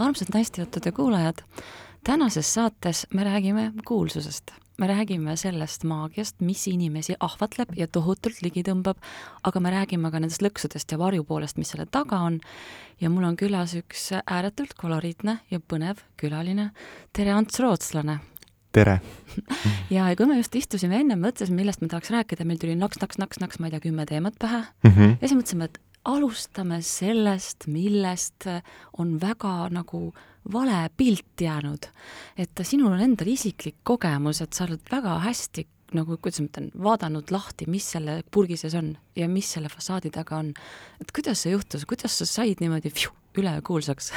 armsad naistejuttude kuulajad, tänases saates me räägime kuulsusest. me räägime sellest maagiast, mis inimesi ahvatleb ja tohutult ligi tõmbab, aga me räägime ka nendest lõksudest ja varjupoolest, mis selle taga on. ja mul on külas üks ääretult koloriitne ja põnev külaline, tere, Ants Rootslane! tere! ja, ja kui me just istusime enne, mõtlesime, millest me tahaks rääkida, meil tuli naks, naks, naks, naks, ma ei tea, kümme teemat pähe mm. -hmm. ja siis mõtlesime, et alustame sellest, millest on väga nagu vale pilt jäänud. et sinul on endal isiklik kogemus, et sa oled väga hästi nagu, kuidas ma ütlen, vaadanud lahti, mis selle purgi sees on ja mis selle fassaadi taga on. et kuidas see juhtus, kuidas sa said niimoodi pju, ülekuulsaks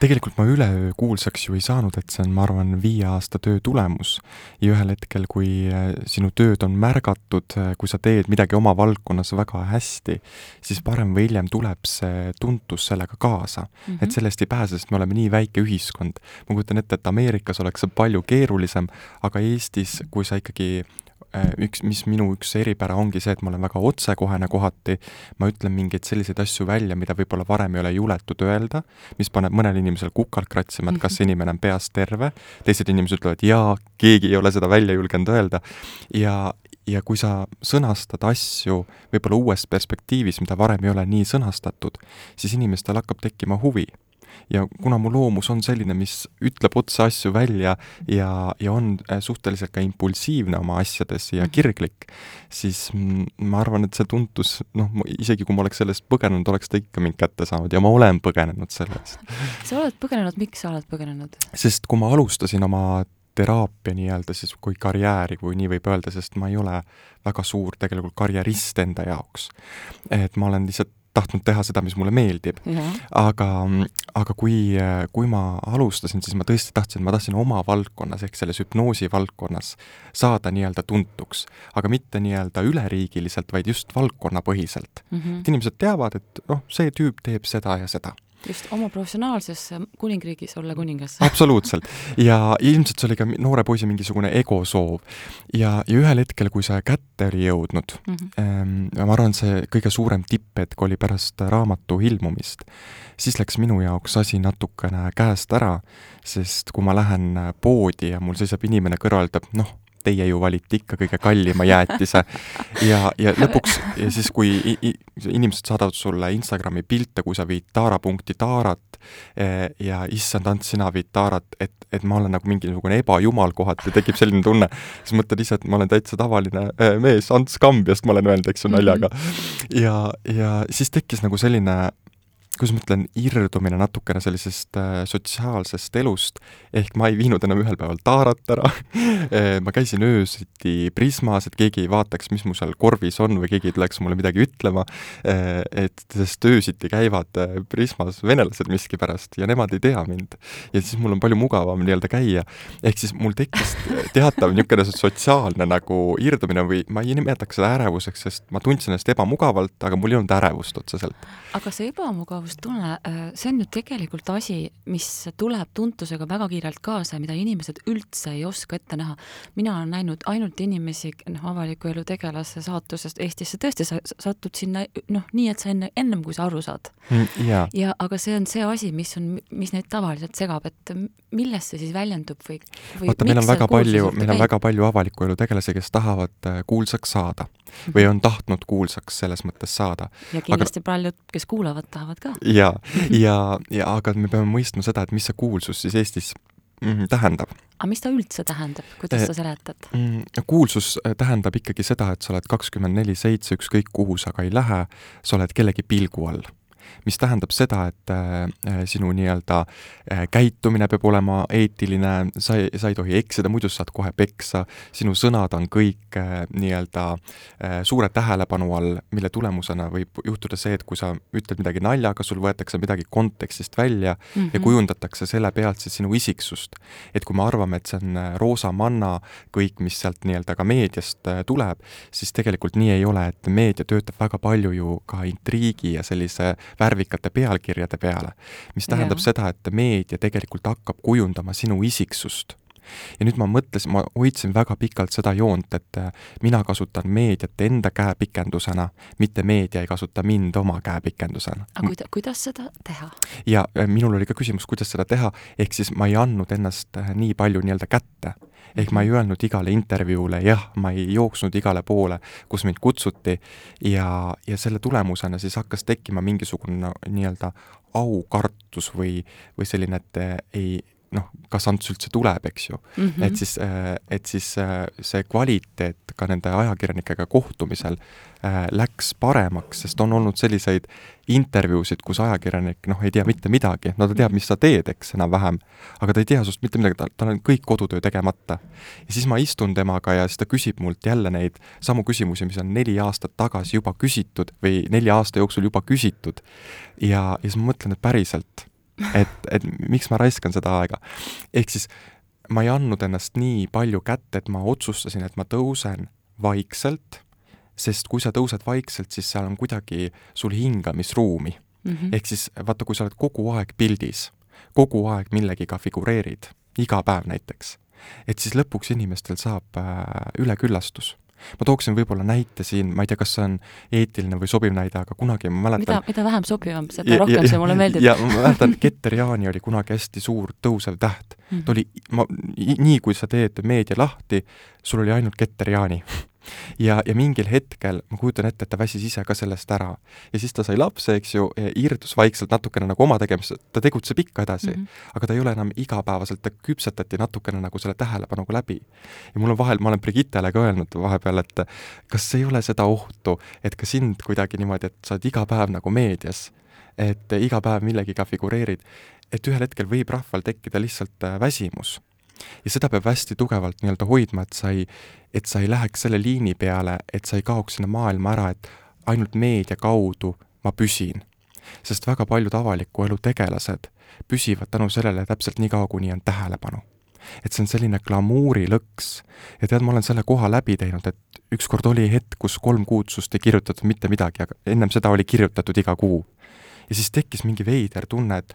tegelikult ma üleöö kuulsaks ju ei saanud, et see on, ma arvan, viie aasta töö tulemus. ja ühel hetkel, kui äh, sinu tööd on märgatud, äh, kui sa teed midagi oma valdkonnas väga hästi, siis varem või hiljem tuleb see tuntus sellega kaasa mm. -hmm. et sellest ei pääse, sest me oleme nii väike ühiskond. ma kujutan ette, et Ameerikas oleks see palju keerulisem, aga Eestis, kui sa ikkagi üks, mis minu üks eripära ongi see, et ma olen väga otsekohene kohati, ma ütlen mingeid selliseid asju välja, mida võib-olla varem ei ole juletud öelda, mis paneb mõnel inimesel kukalt kratsima, et kas see inimene on peast terve, teised inimesed ütlevad jaa, keegi ei ole seda välja julgenud öelda. Ja, ja kui sa sõnastad asju võib-olla uues perspektiivis, mida varem ei ole nii sõnastatud, siis inimestel hakkab tekkima huvi ja kuna mu loomus on selline, mis ütleb otse asju välja ja, ja on äh, suhteliselt ka impulsiivne oma asjades ja mhm. kirglik, siis ma arvan, et see tuntus, noh, isegi kui ma oleks sellest põgenenud, oleks ta ikka mind kätte saanud ja ma olen põgenenud selle eest. sa oled põgenenud, miks sa oled põgenenud? sest kui ma alustasin oma teraapia nii-öelda siis kui karjääri, kui nii võib öelda, sest ma ei ole väga suur tegelikult karjerist enda jaoks. et ma olen lihtsalt tahtnud teha seda, mis mulle meeldib. aga, aga kui, kui ma alustasin, siis ma tõesti tahtsin, ma tahtsin oma valdkonnas ehk selles hüpnoosi valdkonnas saada nii-öelda tuntuks, aga mitte nii-öelda üleriigiliselt, vaid just valdkonnapõhiselt mm. -hmm. et inimesed teavad, et noh, see tüüp teeb seda ja seda just oma professionaalses kuningriigis olla kuningas. absoluutselt. ja ilmselt see oli ka noore poisi mingisugune egosoov. ja, ja ühel hetkel, kui see kätte oli jõudnud mm, -hmm. ähm, ma arvan, see kõige suurem tipphetk oli pärast raamatu ilmumist, siis läks minu jaoks asi natukene käest ära, sest kui ma lähen poodi ja mul seisab inimene kõrval, ütleb noh, teie ju valite ikka kõige kallima jäätise. ja, ja lõpuks ja siis, kui inimesed saadavad sulle Instagrami pilte, kui sa viid taarapunkti taarat e, ja issand, Ants, sina viid taarat, et, et ma olen nagu mingisugune ebajumal kohati, tekib selline tunne, siis mõtled ise, et ma olen täitsa tavaline e, mees, Ants Kambjast ma olen öelnud, eks ju, naljaga. ja, ja siis tekkis nagu selline kuidas ma ütlen, irdumine natukene sellisest äh, sotsiaalsest elust, ehk ma ei viinud enam ühel päeval taarat ära äh, ma käisin öösiti Prismas, et keegi ei vaataks, mis mu seal korvis on või keegi ei tuleks mulle midagi ütlema äh,, et sest öösiti käivad äh, Prismas venelased miskipärast ja nemad ei tea mind. ja siis mul on palju mugavam nii-öelda käia. ehk siis mul tekkis teatav niisugune sotsiaalne nagu irdumine või ma ei nimetaks seda ärevuseks, sest ma tundsin ennast ebamugavalt, aga mul ei olnud ärevust otseselt. aga see ebamugavus tunne, äh, see on ju tegelikult asi, mis tuleb tuntusega väga kiirelt kaasa ja mida inimesed üldse ei oska ette näha. mina olen näinud ainult inimesi, noh, avaliku elu tegelase saatusest Eestisse, tõesti, sa satud sinna noh, nii, et sa enne, ennem kui sa aru saad mm,. Yeah. ja aga see on see asi, mis on, mis neid tavaliselt segab, et milles see siis väljendub või, või vaata, meil on väga palju, meil on väga palju avaliku elu tegelasi, kes tahavad äh, kuulsaks saada või on tahtnud kuulsaks selles mõttes saada. ja kindlasti aga... paljud, kes kuulavad, tahavad ka ja, ja, ja aga me peame mõistma seda, et mis see kuulsus siis Eestis mm, tähendab. aga mis ta üldse tähendab, kuidas sa seletad mm,? kuulsus äh, tähendab ikkagi seda, et sa oled kakskümmend neli seitse, ükskõik kuhu sa ka ei lähe, sa oled kellegi pilgu all mis tähendab seda, et äh, sinu nii-öelda äh, käitumine peab olema eetiline, sa ei, sa ei tohi eksida, muidu sa saad kohe peksa, sinu sõnad on kõik äh, nii-öelda suure tähelepanu all, mille tulemusena võib juhtuda see, et kui sa ütled midagi naljaga, sul võetakse midagi kontekstist välja mm -hmm. ja mhm. kujundatakse selle pealt siis sinu isiksust. et kui me arvame, et see on roosa manna kõik, mis sealt nii-öelda ka meediast tuleb, siis tegelikult nii ei ole, et meedia töötab väga palju ju ka intriigi ja sellise värvikate pealkirjade peale. mis tähendab ja. seda, et meedia tegelikult hakkab kujundama sinu isiksust ja nüüd ma mõtlesin, ma hoidsin väga pikalt seda joont, et äh, mina kasutan meediat enda käepikendusena, mitte meedia ei kasuta mind oma käepikendusena. aga kuida-, kuidas seda teha? ja äh, minul oli ka küsimus, kuidas seda teha, ehk siis ma ei andnud ennast äh, nii palju nii-öelda kätte ehk ma ei öelnud igale intervjuule jah, ma ei jooksnud igale poole, kus mind kutsuti ja, ja selle tulemusena siis hakkas tekkima mingisugune nii-öelda aukartus või, või selline, et ei, noh, kas Ants üldse tuleb, eks ju mm. -hmm. et siis, äh, et siis äh, see kvaliteet ka nende ajakirjanikega kohtumisel äh, läks paremaks, sest on olnud selliseid intervjuusid, kus ajakirjanik noh, ei tea mitte midagi, no ta teab, mis sa teed, eks, enam-vähem, aga ta ei tea sinust mitte midagi, tal, tal on kõik kodutöö tegemata. ja siis ma istun temaga ja siis ta küsib mult jälle neid samu küsimusi, mis on neli aastat tagasi juba küsitud või nelja aasta jooksul juba küsitud. ja, ja siis ma mõtlen, et päriselt et, et miks ma raiskan seda aega. ehk siis ma ei andnud ennast nii palju kätte, et ma otsustasin, et ma tõusen vaikselt, sest kui sa tõused vaikselt, siis seal on kuidagi sul hingamisruumi mm. -hmm. ehk siis vaata, kui sa oled kogu aeg pildis, kogu aeg millegiga figureerid, iga päev näiteks, et siis lõpuks inimestel saab äh, üleküllastus ma tooksin võib-olla näite siin, ma ei tea, kas see on eetiline või sobiv näide, aga kunagi ma mäletan mida, mida vähem sobivam, seda ja, rohkem ja, see mulle meeldib. ja ma mäletan, Keter Jaani oli kunagi hästi suur tõusev täht mm. ta oli, ma, nii kui sa teed meedia lahti, sul oli ainult Keter Jaani ja, ja mingil hetkel ma kujutan ette, et ta väsis ise ka sellest ära. ja siis ta sai lapse, eks ju, irdus vaikselt natukene nagu oma tegemist, ta tegutseb ikka edasi mm, -hmm. aga ta ei ole enam igapäevaselt, ta küpsetati natukene nagu selle tähelepanuga läbi. ja mul on vahel, ma olen Brigittele ka öelnud vahepeal, et kas ei ole seda ohtu, et ka sind kuidagi niimoodi, et sa oled iga päev nagu meedias, et iga päev millegiga figureerid, et ühel hetkel võib rahval tekkida lihtsalt äh, väsimus ja seda peab hästi tugevalt nii-öelda hoidma, et sa ei, et sa ei läheks selle liini peale, et sa ei kaoks sinna maailma ära, et ainult meedia kaudu ma püsin. sest väga paljud avaliku elu tegelased püsivad tänu sellele täpselt nii kaua, kuni on tähelepanu. et see on selline glamuurilõks ja tead, ma olen selle koha läbi teinud, et ükskord oli hetk, kus kolm kuud sust ei kirjutatud mitte midagi, aga ennem seda oli kirjutatud iga kuu. ja siis tekkis mingi veider tunne, et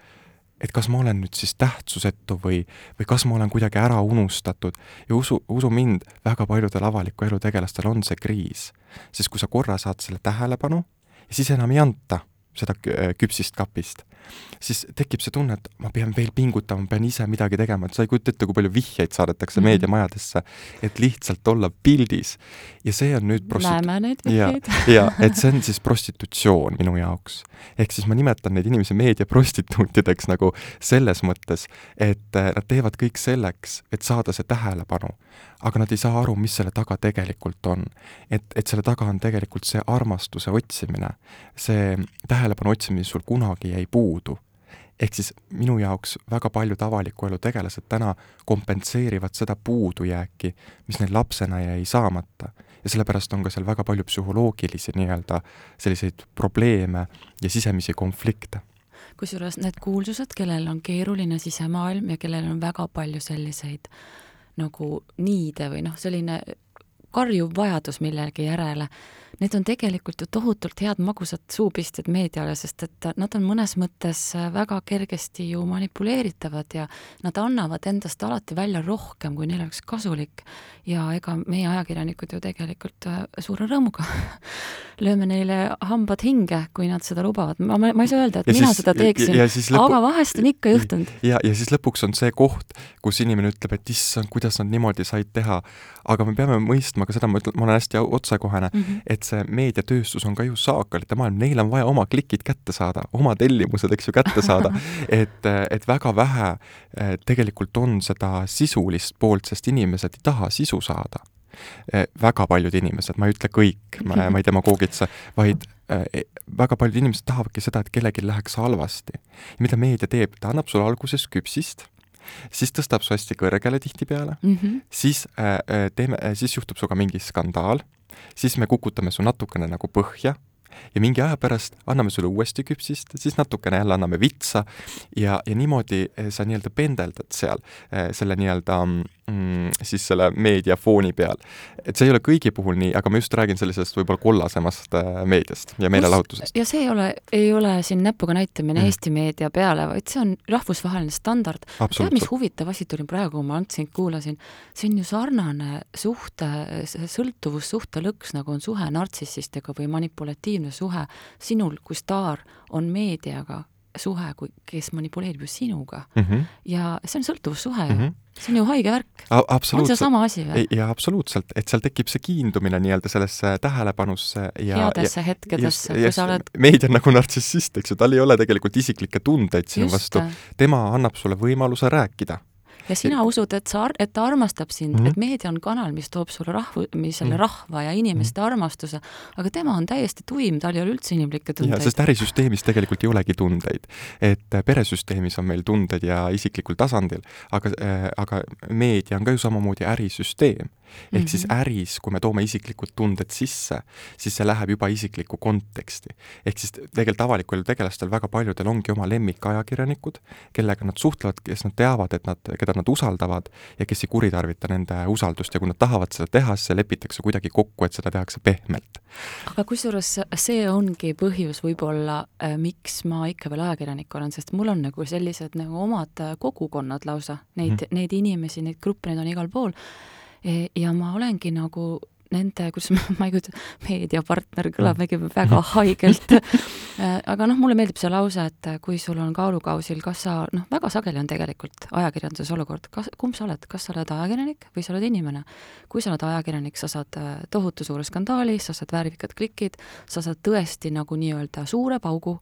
et kas ma olen nüüd siis tähtsusetu või, või kas ma olen kuidagi ära unustatud ja usu, usu mind, väga paljudel avaliku elu tegelastel on see kriis. sest kui sa korra saad selle tähelepanu siis enam ei anta seda küpsist kapist, siis tekib see tunne, et ma pean veel pingutama, pean ise midagi tegema, et sa ei kujuta ette, kui palju vihjeid saadetakse mm -hmm. meediamajadesse, et lihtsalt olla pildis. ja see on nüüd prostit-. näeme neid vihjeid. ja, et see on siis prostitutsioon minu jaoks. ehk siis ma nimetan neid inimesi meediaprostituutideks nagu selles mõttes, et äh, nad teevad kõik selleks, et saada see tähelepanu. Aga nad ei saa aru, mis selle taga tegelikult on. et, et selle taga on tegelikult see armastuse otsimine, see tähelepanu otsimine, mis sul kunagi jäi puudu ehk siis minu jaoks väga paljud avaliku elu tegelased täna kompenseerivad seda puudujääki, mis neil lapsena jäi saamata. ja sellepärast on ka seal väga palju psühholoogilisi nii-öelda selliseid probleeme ja sisemisi konflikte kusjuures need kuulsused, kellel on keeruline sisemaailm ja kellel on väga palju selliseid nagu niide või noh, selline karjuv vajadus millegi järele, need on tegelikult ju tohutult head magusad suupistjad meediale, sest et nad on mõnes mõttes väga kergesti ju manipuleeritavad ja nad annavad endast alati välja rohkem, kui neile oleks kasulik. ja ega meie ajakirjanikud ju tegelikult äh, suure rõõmuga lööme neile hambad hinge, kui nad seda lubavad. ma, ma, ma ei saa öelda, et ja mina siis, seda teeksin, lõpu... aga vahest on ikka juhtunud. ja, ja siis lõpuks on see koht, kus inimene ütleb, et issand, kuidas nad niimoodi said teha. aga me peame mõistma ka seda, ma ütlen, ma olen hästi otsekohene mm, -hmm. et see meediatööstus on ka ju saakalite maailm, neil on vaja oma klikid kätte saada, oma tellimused, eks ju, kätte saada et, et väga vähe eh, tegelikult on seda sisulist poolt, sest inimesed ei taha sisu saada eh, väga paljud inimesed, ma ei ütle kõik, ma, ma ei demagoogitse, vaid äh, väga paljud inimesed tahavadki seda, et kellelgi läheks halvasti. mida meedia teeb, ta annab sulle alguses küpsist, siis tõstab su hästi kõrgele tihtipeale mm, -hmm. siis äh, teeme siis juhtub sinuga mingi skandaal, siis me kukutame su natukene nagu põhja ja mingi aja pärast anname sulle uuesti küpsist, siis natukene jälle anname vitsa ja, ja niimoodi eh, sa nii-öelda pendeldad seal eh, selle nii-öelda mm, siis selle meedia fooni peal. et see ei ole kõigi puhul nii, aga ma just räägin sellisest võib-olla kollasemast eh, meediast ja meelelahutusest. ja see ei ole, ei ole siin näpuga näitamine mm. Eesti meedia peale, vaid see on rahvusvaheline standard. tead, mis huvitav asi tuli praegu, kui ma sind kuulasin, see on ju sarnane suhte, sõltuvussuhte lõks, nagu on suhe nartsissistega või manipulatiivne suhe sinul kui staar on meediaga suhe, kui, kes manipuleerib ju sinuga mm. -hmm. ja see on sõltuvussuhe mm. -hmm see on ju haige värk. on see sama asi või? jaa, absoluutselt, et seal tekib see kiindumine nii-öelda sellesse tähelepanusse ja headesse hetkedesse, kui sa oled meedia on nagu nartsissist, eks ju, tal ei ole tegelikult isiklikke tundeid sinu just. vastu, tema annab sulle võimaluse rääkida ja sina usud, et sa, et ta armastab sind mm, -hmm. et meedia on kanal, mis toob sulle rahvu, selle mm -hmm. rahva ja inimeste mm -hmm. armastuse, aga tema on täiesti tuim, tal ei ole üldse inimlikke tundeid. sest ärisüsteemis tegelikult ei olegi tundeid. et äh, peresüsteemis on meil tunded ja isiklikul tasandil, aga äh,, aga meedia on ka ju samamoodi ärisüsteem ehk mm -hmm. siis mhm. äris, kui me toome isiklikud tunded sisse, siis see läheb juba isiklikku konteksti. ehk siis tegelikult avaliku elu tegelastel väga paljudel ongi oma lemmikajakirjanikud, kellega nad suhtlevad, kes nad teavad, et nad, keda nad usaldavad ja kes ei kuritarvita nende usaldust ja kui nad tahavad seda teha, siis see lepitakse kuidagi kokku, et seda tehakse pehmelt. aga kusjuures see ongi põhjus võib-olla, äh, miks ma ikka veel ajakirjanik olen, sest mul on nagu sellised nagu omad kogukonnad lausa, neid mm, -hmm. neid inimesi, neid gruppe, neid on igal pool ja ma olengi nagu nende, kuidas ma, ma ei kujuta, meediapartner kõlab mingi väga haigelt. E, aga noh, mulle meeldib see lause, et kui sul on kaalukausil, kas sa, noh, väga sageli on tegelikult ajakirjanduses olukord, kas, kumb sa oled, kas sa oled ajakirjanik või sa oled inimene. kui sa oled ajakirjanik, sa saad e, tohutu suure skandaali, sa saad värvikad klikid, sa saad tõesti nagu nii-öelda suure paugu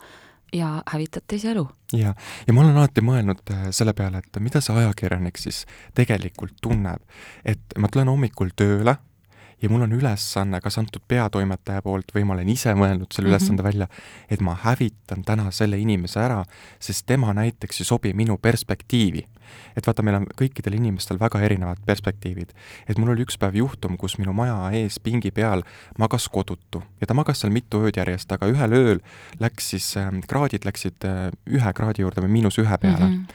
ja hävitad teise elu. ja, ja ma olen alati mõelnud äh, selle peale, et mida see ajakirjanik siis tegelikult tunneb. et ma tulen hommikul tööle ja mul on ülesanne, kas antud peatoimetaja poolt või ma olen ise mõelnud selle mm -hmm. ülesande välja, et ma hävitan täna selle inimese ära, sest tema näiteks ei sobi minu perspektiivi. et vaata, meil on kõikidel inimestel väga erinevad perspektiivid. et mul oli üks päev juhtum, kus minu maja ees pingi peal magas kodutu ja ta magas seal mitu ööd järjest, aga ühel ööl läks siis äh,, kraadid läksid äh, ühe kraadi juurde või miinus ühe peale mm. -hmm.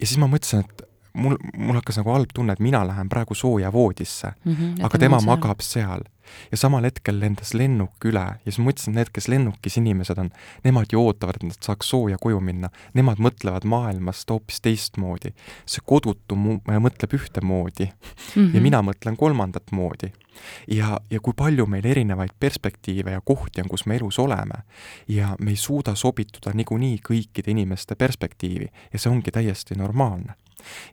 ja siis ma mõtlesin, et mul, mul hakkas nagu halb tunne, et mina lähen praegu sooja voodisse mm, -hmm, aga tema magab seal. ja samal hetkel lendas lennuk üle ja siis mõtlesin, et need, kes lennukis inimesed on, nemad ju ootavad, et nad saaks sooja koju minna. Nemad mõtlevad maailmast hoopis teistmoodi. see kodutu mu-, mõtleb ühtemoodi mm -hmm. ja mina mõtlen kolmandat moodi ja, ja kui palju meil erinevaid perspektiive ja kohti on, kus me elus oleme ja me ei suuda sobituda niikuinii kõikide inimeste perspektiivi ja see ongi täiesti normaalne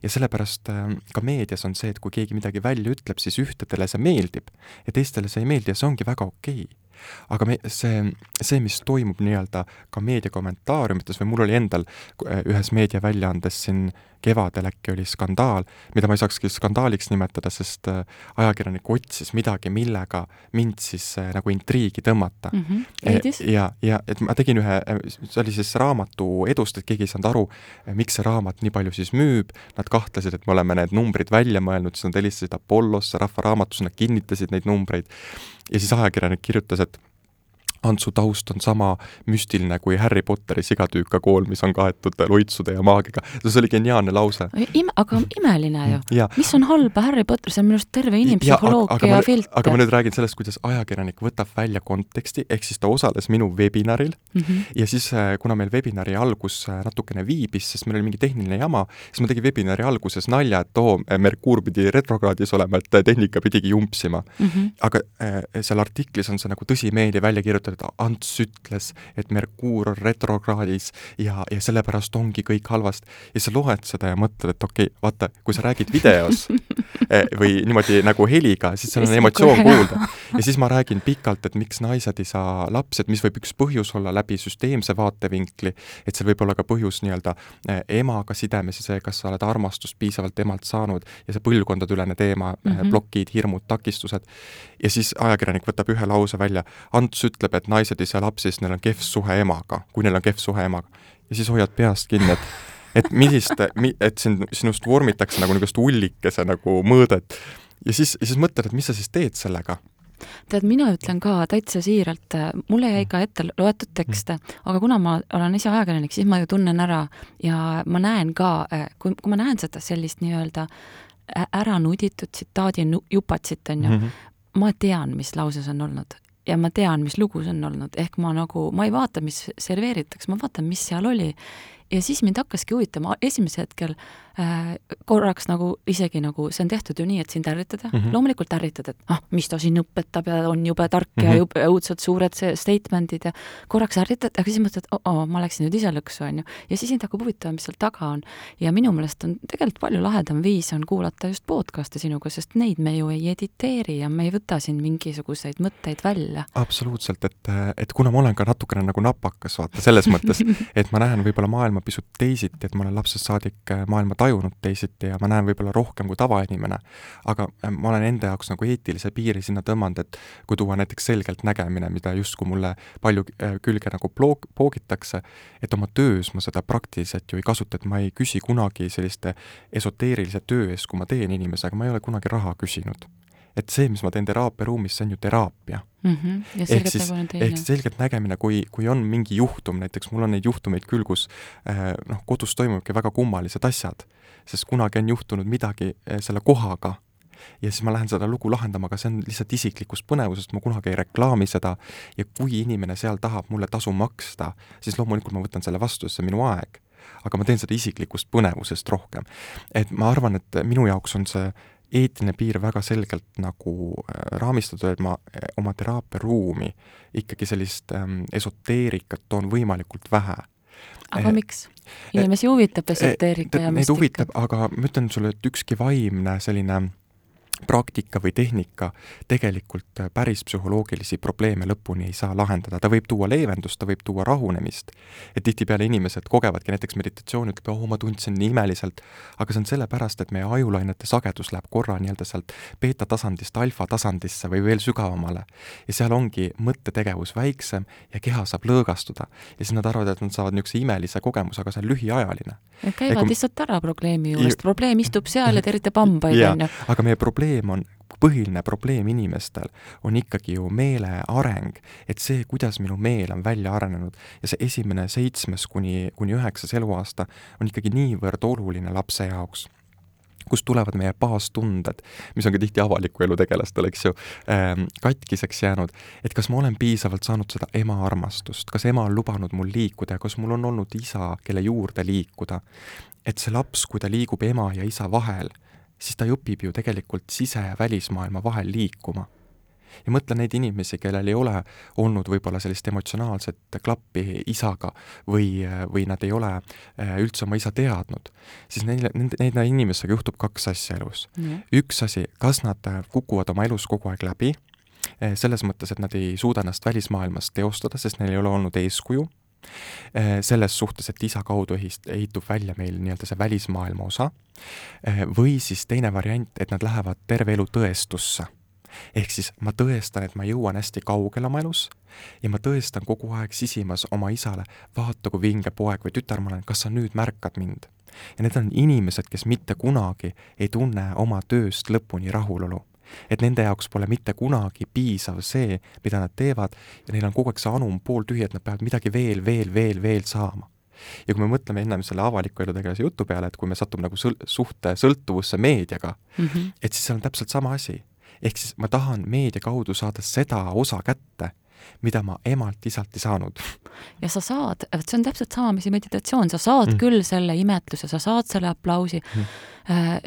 ja sellepärast ähm, ka meedias on see, et kui keegi midagi välja ütleb, siis ühtedele see meeldib ja teistele see ei meeldi ja see ongi väga okei. okay aga me, see, see, mis toimub nii-öelda ka meedia kommentaariumites või mul oli endal äh, ühes meediaväljaandes siin kevadel äkki oli skandaal, mida ma ei saakski skandaaliks nimetada, sest äh, ajakirjanik otsis midagi, millega mind siis äh, nagu intriigi tõmmata mm. -hmm. ja, ja et ma tegin ühe, see oli siis raamatu edust, et keegi ei saanud aru, miks see raamat nii palju siis müüb, nad kahtlesid, et me oleme need numbrid välja mõelnud, siis nad helistasid Apollosse, Rahva Raamatusse, nad kinnitasid neid numbreid ja siis ajakirjanik kirjutas, et Antsu taust on sama müstiline kui Harry Potteri sigatüükakool, mis on kaetud loitsude ja maagiga. see oli geniaalne lause. Ime, aga imeline ju. mis on halba Harry Potter, see on minu arust terve inimpsühholoogia filter. aga ma nüüd räägin sellest, kuidas ajakirjanik võtab välja konteksti, ehk siis ta osales minu webinaril mm -hmm. ja siis, äh, kuna meil webinari algus äh, natukene viibis, sest meil oli mingi tehniline jama, siis ma tegin webinari alguses nalja, et oo, Merkuur pidi retrokraadis olema, et tehnika pidigi jumpsima mm. -hmm. aga äh, seal artiklis on see nagu tõsimeeli välja kirjutatud, et Ants ütles, et Merkuur on retrokraadis ja, ja sellepärast ongi kõik halvasti. ja sa loed seda ja mõtled, et okei okay,, vaata, kui sa räägid videos eh, või niimoodi nagu heliga, siis seal on emotsioon kuulda. ja siis ma räägin pikalt, et miks naised ei saa lapsi, et mis võib üks põhjus olla läbi süsteemse vaatevinkli, et seal võib olla ka põhjus nii-öelda eh, emaga sidemes ja see, kas sa oled armastust piisavalt emalt saanud ja see põlvkondadeülene teema mm, -hmm. plokid, hirmud, takistused. Ja siis ajakirjanik võtab ühe lause välja, Ants ütleb, et naised ei saa lapsi, sest neil on kehv suhe emaga, kui neil on kehv suhe emaga. ja siis hoiad peast kinni, et et millist, et sind, sinust vormitakse nagu niisugust ullikese nagu mõõdet. ja siis, siis mõtled, et mis sa siis teed sellega tead, mina ütlen ka täitsa siiralt, mulle jäi ka ette loetud tekste, aga kuna ma olen ise ajakirjanik, siis ma ju tunnen ära ja ma näen ka, kui, kui ma näen seda sellist nii-öelda ära nuditud tsitaadi jupatsit, on ju mm, -hmm. Ma tean, mis lause see on olnud ja ma tean, mis lugu see on olnud, ehk ma nagu, ma ei vaata, mis serveeritakse, ma vaatan, mis seal oli. ja siis mind hakkaski huvitama, esimesel hetkel korraks nagu isegi nagu see on tehtud ju nii, et sind ärritada mm, -hmm. loomulikult ärritad, et ah, mis ta siin õpetab ja on jube tark mm -hmm. ja mhm. jube õudselt suured statement'id ja korraks ärritad, aga siis mõtled, oo ma läksin nüüd ise lõksu, on ju. ja siis sind hakkab huvitama, mis seal taga on. ja minu meelest on tegelikult palju lahedam viis on kuulata just podcast'e sinuga, sest neid me ju ei editeeri ja me ei võta siin mingisuguseid mõtteid välja. absoluutselt, et, et kuna ma olen ka natukene nagu napakas, vaata, selles mõttes, et ma näen võib-olla maailma pisut teisiti, et ma olen lapsest saadik maailma tajunud, tajunud teisiti ja ma näen võib-olla rohkem kui tavainimene, aga äh, ma olen enda jaoks nagu eetilise piiri sinna tõmmanud, et kui tuua näiteks selgelt nägemine, mida justkui mulle palju äh, külge nagu ploog-, poogitakse, et oma töös ma seda praktiliselt ju ei kasuta, et ma ei küsi kunagi selliste esoteerilise töö eest, kui ma teen inimesega, ma ei ole kunagi raha küsinud et see, mis ma teen teraapiaruumis, see on ju teraapia mm. -hmm. ja selgelt nägemine teine. ehk selgelt nägemine, kui, kui on mingi juhtum, näiteks mul on neid juhtumeid küll, kus äh, noh, kodus toimuvadki väga kummalised asjad, sest kunagi on juhtunud midagi äh, selle kohaga ja siis ma lähen seda lugu lahendama, aga see on lihtsalt isiklikust põnevusest, ma kunagi ei reklaami seda ja kui inimene seal tahab mulle tasu maksta, siis loomulikult ma võtan selle vastu, sest see on minu aeg. aga ma teen seda isiklikust põnevusest rohkem. et ma arvan, et minu jaoks on see eetiline piir väga selgelt nagu äh, raamistatud, et ma äh, oma teraapiaruumi ikkagi sellist ähm, esoteerikat toon võimalikult vähe. aga eh, miks? inimesi huvitab esoteerika ja müstika? Neid huvitab, aga ma ütlen sulle, et ükski vaimne selline praktika või tehnika tegelikult päris psühholoogilisi probleeme lõpuni ei saa lahendada, ta võib tuua leevendust, ta võib tuua rahunemist. et tihtipeale inimesed kogevadki näiteks meditatsiooni, ütleb, oo, ma tundsin nii imeliselt, aga see on sellepärast, et meie ajulainete sagedus läheb korra nii-öelda sealt beeta tasandist alfa tasandisse või veel sügavamale. ja seal ongi mõttetegevus väiksem ja keha saab lõõgastuda. ja siis nad arvavad, et nad saavad niisuguse imelise kogemuse, aga see on lühiajaline. käivad kui... lihtsalt ära probleemi juurest, probleem istub seal ja teritab hambaid, on ju. aga meie probleem probleem on, põhiline probleem inimestel on ikkagi ju meele areng, et see, kuidas minu meel on välja arenenud. Ja see esimene seitsmes kuni, kuni üheksas eluaasta on ikkagi niivõrd oluline lapse jaoks kust tulevad meie baastunded, mis on ka tihti avaliku elu tegelastel, eks ju ähm,, katkiseks jäänud, et kas ma olen piisavalt saanud seda ema armastust, kas ema on lubanud mul liikuda ja kas mul on olnud isa, kelle juurde liikuda. et see laps, kui ta liigub ema ja isa vahel, siis ta õpib ju tegelikult sise- ja välismaailma vahel liikuma. ja mõtle neid inimesi, kellel ei ole olnud võib-olla sellist emotsionaalset klappi isaga või, või nad ei ole äh, üldse oma isa teadnud, siis neile, nende, nende inimestega juhtub kaks asja elus mm.. üks asi, kas nad kukuvad oma elus kogu aeg läbi, äh, selles mõttes, et nad ei suuda ennast välismaailmas teostada, sest neil ei ole olnud eeskuju selles suhtes, et isa kaudu ehist-, ehitub välja meil nii-öelda see välismaailma osa, äh, või siis teine variant, et nad lähevad terve elu tõestusse. ehk siis ma tõestan, et ma jõuan hästi kaugele oma elus ja ma tõestan kogu aeg sisimas oma isale, vaata kui vinge poeg või tütar ma olen, kas sa nüüd märkad mind? ja need on inimesed, kes mitte kunagi ei tunne oma tööst lõpuni rahulolu et nende jaoks pole mitte kunagi piisav see, mida nad teevad ja neil on kogu aeg see anum pooltühi, et nad peavad midagi veel, veel, veel, veel saama ja kui me mõtleme ennem selle avaliku elu tegelase jutu peale, et kui me satume nagu sõl-, suhte sõltuvusse meediaga mm, -hmm. et siis seal on täpselt sama asi. ehk siis ma tahan meedia kaudu saada seda osa kätte, mida ma emalt-isalt ei saanud. ja sa saad, vot see on täpselt sama, mis meditatsioon, sa saad mm. küll selle imetluse, sa saad selle aplausi mm.,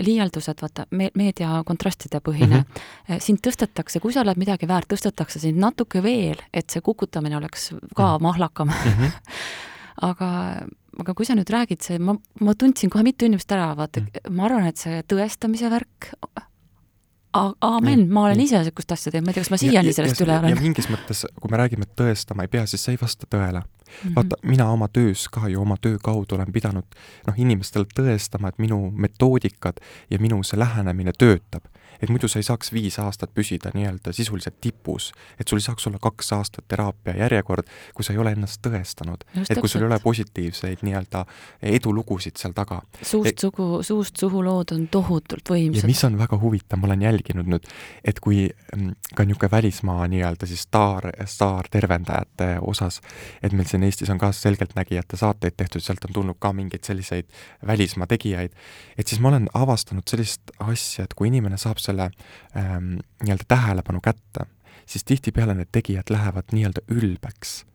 liialdused, vaata, me-, meedia kontrastide põhine mm, -hmm. sind tõstetakse, kui sa oled midagi väärt, tõstetakse sind natuke veel, et see kukutamine oleks ka mm. mahlakam mm. -hmm. aga aga kui sa nüüd räägid, see, ma, ma tundsin kohe mitu inimest ära, vaata mm., ma arvan, et see tõestamise värk aamen, ma olen ise niisugust asja teinud, ma ei tea, kas ma siiani sellest ja, üle olen. ja mingis mõttes, kui me räägime, tõestama ei pea, siis see ei vasta tõele. Mm. -hmm. vaata, mina oma töös ka ju oma töö kaudu olen pidanud noh, inimestele tõestama, et minu metoodikad ja minu see lähenemine töötab et muidu sa ei saaks viis aastat püsida nii-öelda sisuliselt tipus. et sul ei saaks olla kaks aastat teraapia järjekord, kui sa ei ole ennast tõestanud. et kui sul ei ole positiivseid nii-öelda edulugusid seal taga. suust et, sugu, suust suhu lood on tohutult võimsad. ja mis on väga huvitav, ma olen jälginud nüüd, et kui mm, ka niisugune välismaa nii-öelda siis staar, staartervendajate osas, et meil siin Eestis on ka selgeltnägijate saateid tehtud, sealt on tulnud ka mingeid selliseid välismaa tegijaid, et siis ma olen avastanud sellist asja, et kui inimene saab selle selle ähm, nii-öelda tähelepanu kätte, siis tihtipeale need tegijad lähevad nii-öelda ülbeks.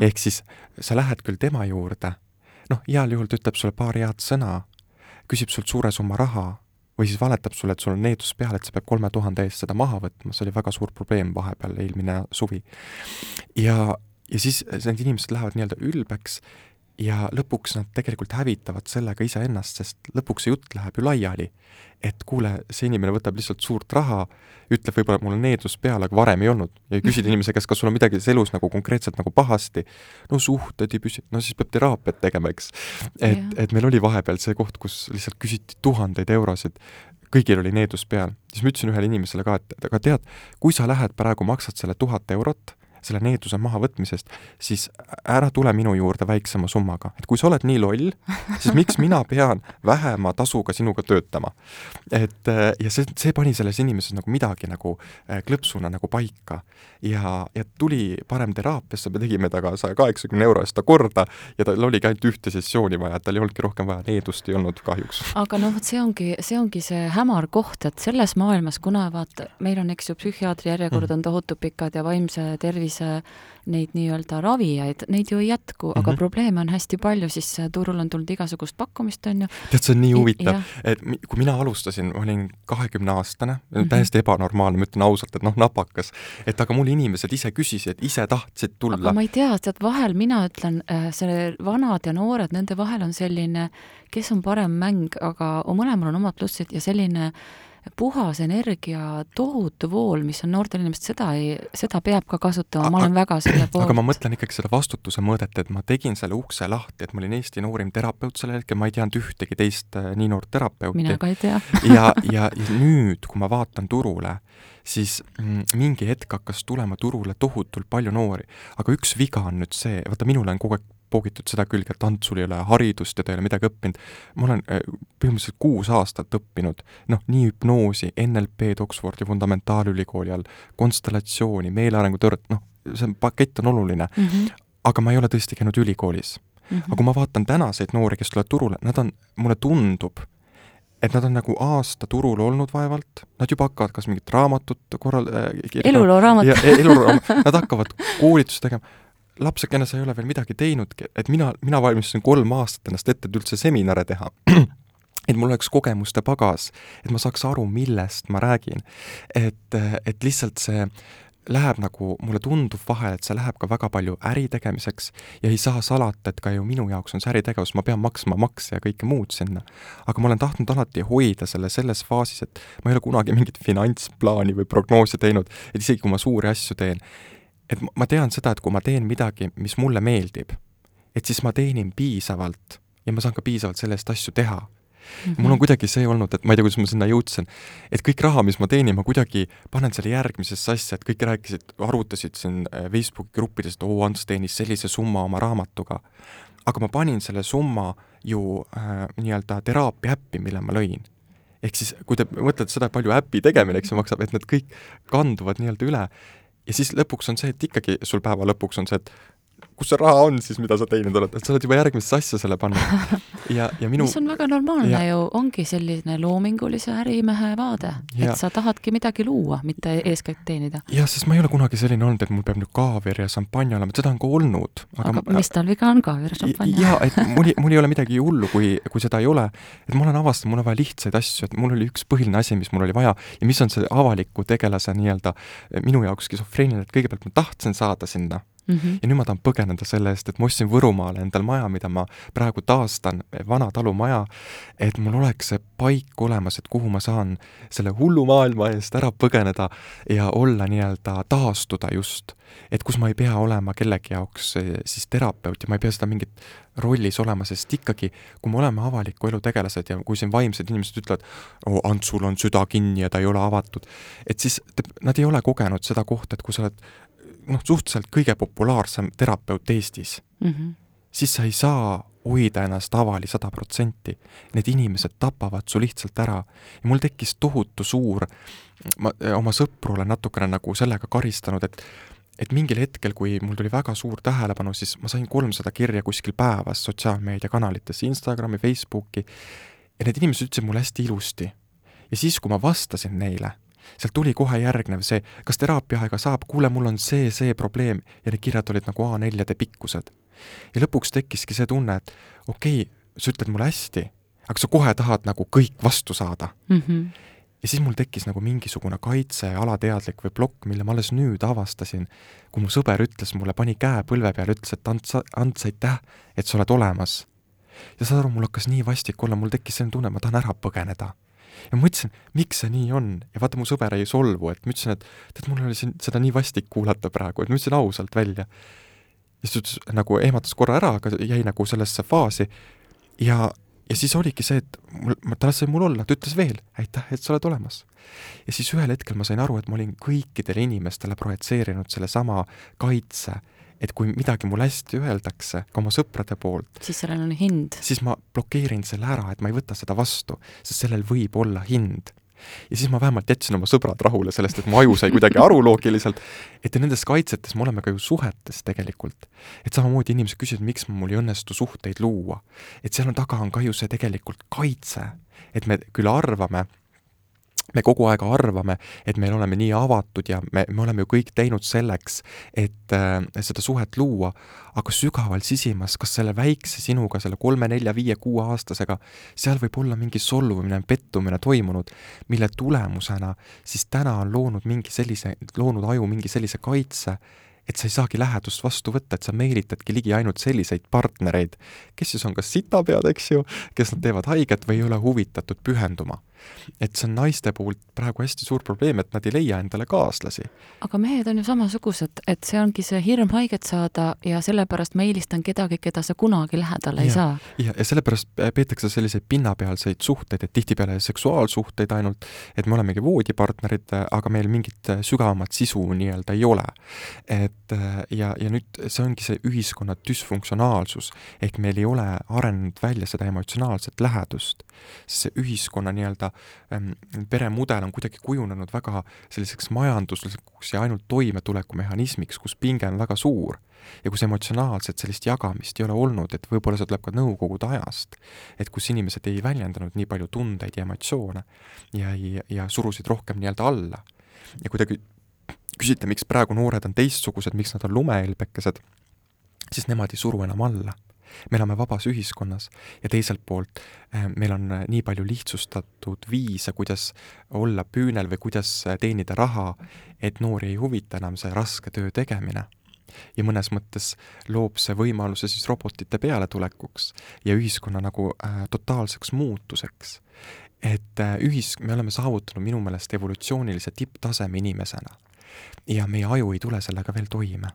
ehk siis sa lähed küll tema juurde, noh, heal juhul ta ütleb sulle paar head sõna, küsib sult suure summa raha või siis valetab sulle, et sul on needus peal, et sa pead kolme tuhande eest seda maha võtma, see oli väga suur probleem vahepeal, eelmine suvi. ja, ja siis need inimesed lähevad nii-öelda ülbeks ja lõpuks nad tegelikult hävitavad sellega iseennast, sest lõpuks see jutt läheb ju laiali. et kuule, see inimene võtab lihtsalt suurt raha, ütleb võib-olla, et mul on needus peal, aga varem ei olnud, ja küsid inimese käest, kas sul on midagi elus nagu konkreetselt nagu pahasti, no suhted ei püsi, no siis peab teraapiat tegema, eks. et, et meil oli vahepeal see koht, kus lihtsalt küsiti tuhandeid eurosid, kõigil oli needus peal, siis ma ütlesin ühele inimesele ka, et aga tead, kui sa lähed praegu, maksad selle tuhat eurot selle needuse mahavõtmisest, siis ära tule minu juurde väiksema summaga. et kui sa oled nii loll, siis miks mina pean vähema tasuga sinuga töötama? et ja see, see pani selles inimeses nagu midagi nagu äh, klõpsuna nagu paika. ja, ja tuli parem teraapiasse, me tegime temaga saja kaheksakümne euro eest ta korda ja tal oligi ainult ühte sessiooni vaja, tal ei olnudki rohkem vaja, needust ei olnud kahjuks. aga noh, vot see ongi, see ongi see hämar koht, et selles maailmas, kuna vaata, meil on, eks ju, psühhiaatri järjekorrad mm. on tohutu pikad ja vaimse tervise siis neid nii-öelda ravijaid, neid ju ei jätku mm, -hmm. aga mhm. probleeme on hästi palju, siis turul on tulnud igasugust pakkumist, on ju. tead, see on nii huvitav, et kui mina alustasin, ma olin kahekümneaastane mm, -hmm. täiesti ebanormaalne, ma ütlen ausalt, et noh, napakas, et aga mul inimesed ise küsisid, ise tahtsid tulla. aga ma ei tea, tead, vahel mina ütlen, äh, see vanad ja noored, nende vahel on selline, kes on parem mäng, aga mõlemal on omad plussid ja selline äh, puhas energia tohutu vool, mis on noortel inimestel, seda ei, seda peab ka kasutama, ma olen väga selle poolt. aga ma mõtlen ikkagi seda vastutuse mõõdet, et ma tegin selle ukse lahti, et ma olin Eesti noorim terapeut sellel hetkel, ma ei teadnud ühtegi teist äh, nii noort terapeuti. mina ka ei tea ja, ja, ja nüüd, kui ma vaatan turule, siis mm, mingi hetk hakkas tulema turule tohutult palju noori. aga üks viga on nüüd see, vaata minule on kogu aeg poogitud seda külge, et Ant, sul ei ole haridust ja ta ei ole midagi õppinud. ma olen äh, põhimõtteliselt kuus aastat õppinud, noh, nii hüpnoosi, NLP-d Oxfordi fundamentaalülikooli all, konstellatsiooni, meelearengu teooriat, noh, see pakett on oluline mm. -hmm. aga ma ei ole tõesti käinud ülikoolis mm. -hmm. aga kui ma vaatan tänaseid noori, kes tulevad turule, nad on, mulle tundub, et nad on nagu aasta turul olnud vaevalt, nad juba hakkavad kas mingit raamatut korral- äh,. eluloo raamat. eluloo raamat, nad hakkavad koolitusi tegema lapsekene, sa ei ole veel midagi teinudki, et mina, mina valmistasin kolm aastat ennast ette, et üldse seminare teha et mul oleks kogemuste pagas, et ma saaks aru, millest ma räägin. et, et lihtsalt see läheb nagu, mulle tundub vahel, et see läheb ka väga palju äri tegemiseks ja ei saa salata, et ka ju minu jaoks on see äritegevus, ma pean maksma makse ja kõike muud sinna. aga ma olen tahtnud alati hoida selle selles faasis, et ma ei ole kunagi mingit finantsplaani või prognoosi teinud, et isegi kui ma suuri asju teen, et ma tean seda, et kui ma teen midagi, mis mulle meeldib, et siis ma teenin piisavalt ja ma saan ka piisavalt selle eest asju teha Mm -hmm. mul on kuidagi see olnud, et ma ei tea, kuidas ma sinna jõudsin, et kõik raha, mis ma teenin, ma kuidagi panen selle järgmisesse asja, et kõik rääkisid, arvutasid siin äh, Facebooki gruppides, et oo, Ants teenis sellise summa oma raamatuga. aga ma panin selle summa ju äh, nii-öelda teraapia äppi, mille ma lõin. ehk siis, kui te mõtlete seda, palju äpi tegemine, eks ju, maksab, et need kõik kanduvad nii-öelda üle ja siis lõpuks on see, et ikkagi sul päeva lõpuks on see, et kus see raha on siis, mida sa teinud oled, et sa oled juba järgmisse asja selle pannud. ja, ja minu mis on väga normaalne ja... ju, ongi selline loomingulise ärimehe vaade, et sa tahadki midagi luua, mitte eeskätt teenida. jah, sest ma ei ole kunagi selline olnud, et mul peab nüüd kaaviar ja šampanja olema, seda on ka olnud. aga, aga ma... mis tal viga on, kaaviar ja šampanja? jaa, et mul, mul ei ole midagi hullu, kui, kui seda ei ole. et ma olen avastanud, mul on vaja lihtsaid asju, et mul oli üks põhiline asi, mis mul oli vaja ja mis on see avaliku tegelase nii-öelda minu jaoks skisofreeniline, et kõigepealt ma tahtsin saada sinna mm. -hmm. ja nüüd ma tahan põgeneda selle eest, et ma ostsin Võrumaale endal maja, mida ma praegu taastan, vana talumaja, et mul oleks see paik olemas, et kuhu ma saan selle hullu maailma eest ära põgeneda ja olla nii-öelda, taastuda just. et kus ma ei pea olema kellegi jaoks eh, siis terapeut ja ma ei pea seda mingit rollis olema, sest ikkagi, kui me oleme avaliku elu tegelased ja kui siin vaimsed inimesed ütlevad, oo, Antsul on süda kinni ja ta ei ole avatud, et siis nad ei ole kogenud seda kohta, et kui sa oled noh, suhteliselt kõige populaarsem terapeut Eestis mm, -hmm. siis sa ei saa hoida ennast avali sada protsenti. Need inimesed tapavad su lihtsalt ära. ja mul tekkis tohutu suur, ma oma sõpru olen natukene nagu sellega karistanud, et et mingil hetkel, kui mul tuli väga suur tähelepanu, siis ma sain kolmsada kirja kuskil päevas sotsiaalmeediakanalites, Instagrami, Facebooki, ja need inimesed ütlesid mulle hästi ilusti. ja siis, kui ma vastasin neile sealt tuli kohe järgnev see, kas teraapiaaega saab, kuule, mul on see, see probleem ja need kirjad olid nagu A4-de pikkused. ja lõpuks tekkiski see tunne, et okei okay,, sa ütled mulle hästi, aga sa kohe tahad nagu kõik vastu saada mm. -hmm. ja siis mul tekkis nagu mingisugune kaitse, alateadlik või plokk, mille ma alles nüüd avastasin, kui mu sõber ütles mulle, pani käe põlve peale, ütles, et Ants, Ants, aitäh, et sa oled olemas. ja saad aru, mul hakkas nii vastik olla, mul tekkis selline tunne, ma tahan ära põgeneda ja ma mõtlesin, miks see nii on ja vaata, mu sõber ei solvu, et ma ütlesin, et tead, mul oli siin seda nii vastik kuulata praegu, et ma ütlesin ausalt välja. ja siis ta ütles, nagu ehmatas korra ära, aga jäi nagu sellesse faasi ja, ja siis oligi see, et mul, ta lasi mul olla, ta ütles veel, aitäh, et sa oled olemas. ja siis ühel hetkel ma sain aru, et ma olin kõikidele inimestele projitseerinud sellesama kaitse et kui midagi mulle hästi öeldakse ka oma sõprade poolt, siis sellel on hind. siis ma blokeerin selle ära, et ma ei võta seda vastu, sest sellel võib olla hind ja siis ma vähemalt jätsin oma sõbrad rahule sellest, et mu aju sai kuidagi aru loogiliselt, et nendes kaitsetes me oleme ka ju suhetes tegelikult. et samamoodi inimesed küsivad, miks mul ei õnnestu suhteid luua. et seal on taga on ka ju see tegelikult kaitse, et me küll arvame, me kogu aeg arvame, et me oleme nii avatud ja me, me oleme ju kõik teinud selleks, et äh, seda suhet luua, aga sügaval sisimas, kas selle väikse sinuga, selle kolme, nelja, viie, kuueaastasega, seal võib olla mingi solvumine, pettumine toimunud, mille tulemusena siis täna on loonud mingi sellise, loonud aju mingi sellise kaitse, et sa ei saagi lähedust vastu võtta, et sa meelitadki ligi ainult selliseid partnereid, kes siis on kas sitapead, eks ju, kes nad teevad haiget või ei ole huvitatud pühenduma et see on naiste puhul praegu hästi suur probleem, et nad ei leia endale kaaslasi. aga mehed on ju samasugused, et see ongi see hirm haiget saada ja sellepärast ma eelistan kedagi, keda sa kunagi lähedale ja, ei saa. ja, ja sellepärast peetakse selliseid pinnapealseid suhteid, et tihtipeale seksuaalsuhteid ainult, et me olemegi voodipartnerid, aga meil mingit sügavamat sisu nii-öelda ei ole. et ja, ja nüüd see ongi see ühiskonna düsfunktsionaalsus, ehk meil ei ole arenenud välja seda emotsionaalset lähedust. see ühiskonna nii-öelda Ähm, peremudel on kuidagi kujunenud väga selliseks majanduslikuks ja ainult toimetulekumehhanismiks, kus pinge on väga suur ja kus emotsionaalset sellist jagamist ei ole olnud, et võib-olla see tuleb ka nõukogude ajast, et kus inimesed ei väljendanud nii palju tundeid ja emotsioone ja ei, ja surusid rohkem nii-öelda alla. ja kui te küsite, miks praegu noored on teistsugused, miks nad on lumehelbekesed, siis nemad ei suru enam alla me elame vabas ühiskonnas ja teiselt poolt eh, meil on eh, nii palju lihtsustatud viise, kuidas olla püünel või kuidas eh, teenida raha, et noori ei huvita enam see raske töö tegemine ja mõnes mõttes loob see võimaluse siis robotite pealetulekuks ja ühiskonna nagu äh, totaalseks muutuseks. et äh, ühis-, me oleme saavutanud minu meelest evolutsioonilise tipptaseme inimesena ja meie aju ei tule sellega veel toime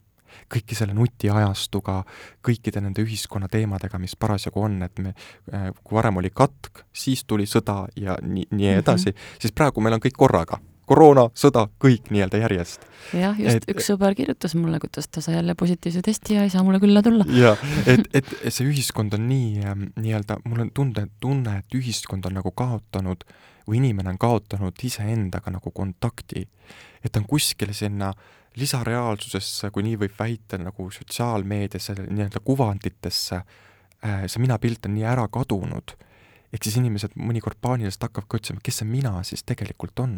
kõiki selle nutiajastuga, kõikide nende ühiskonna teemadega, mis parasjagu on, et me, äh, kui varem oli katk, siis tuli sõda ja nii, nii edasi mm, -hmm. siis praegu meil on kõik korraga koroona, sõda, kõik nii-öelda järjest. jah, just et, üks sõber kirjutas mulle, kuidas ta sai jälle positiivse testi ja ei saa mulle külla tulla. jaa, et, et see ühiskond on nii ähm, nii-öelda, mul on tunde, tunne, et ühiskond on nagu kaotanud või inimene on kaotanud iseendaga nagu kontakti. et ta on kuskile sinna lisareaalsusesse, kui nii võib väita, nagu sotsiaalmeediasse, nii-öelda kuvanditesse, äh, see minapilt on nii ära kadunud, ehk siis inimesed mõnikord paaniliselt hakkavadki otsima, kes see mina siis tegelikult on.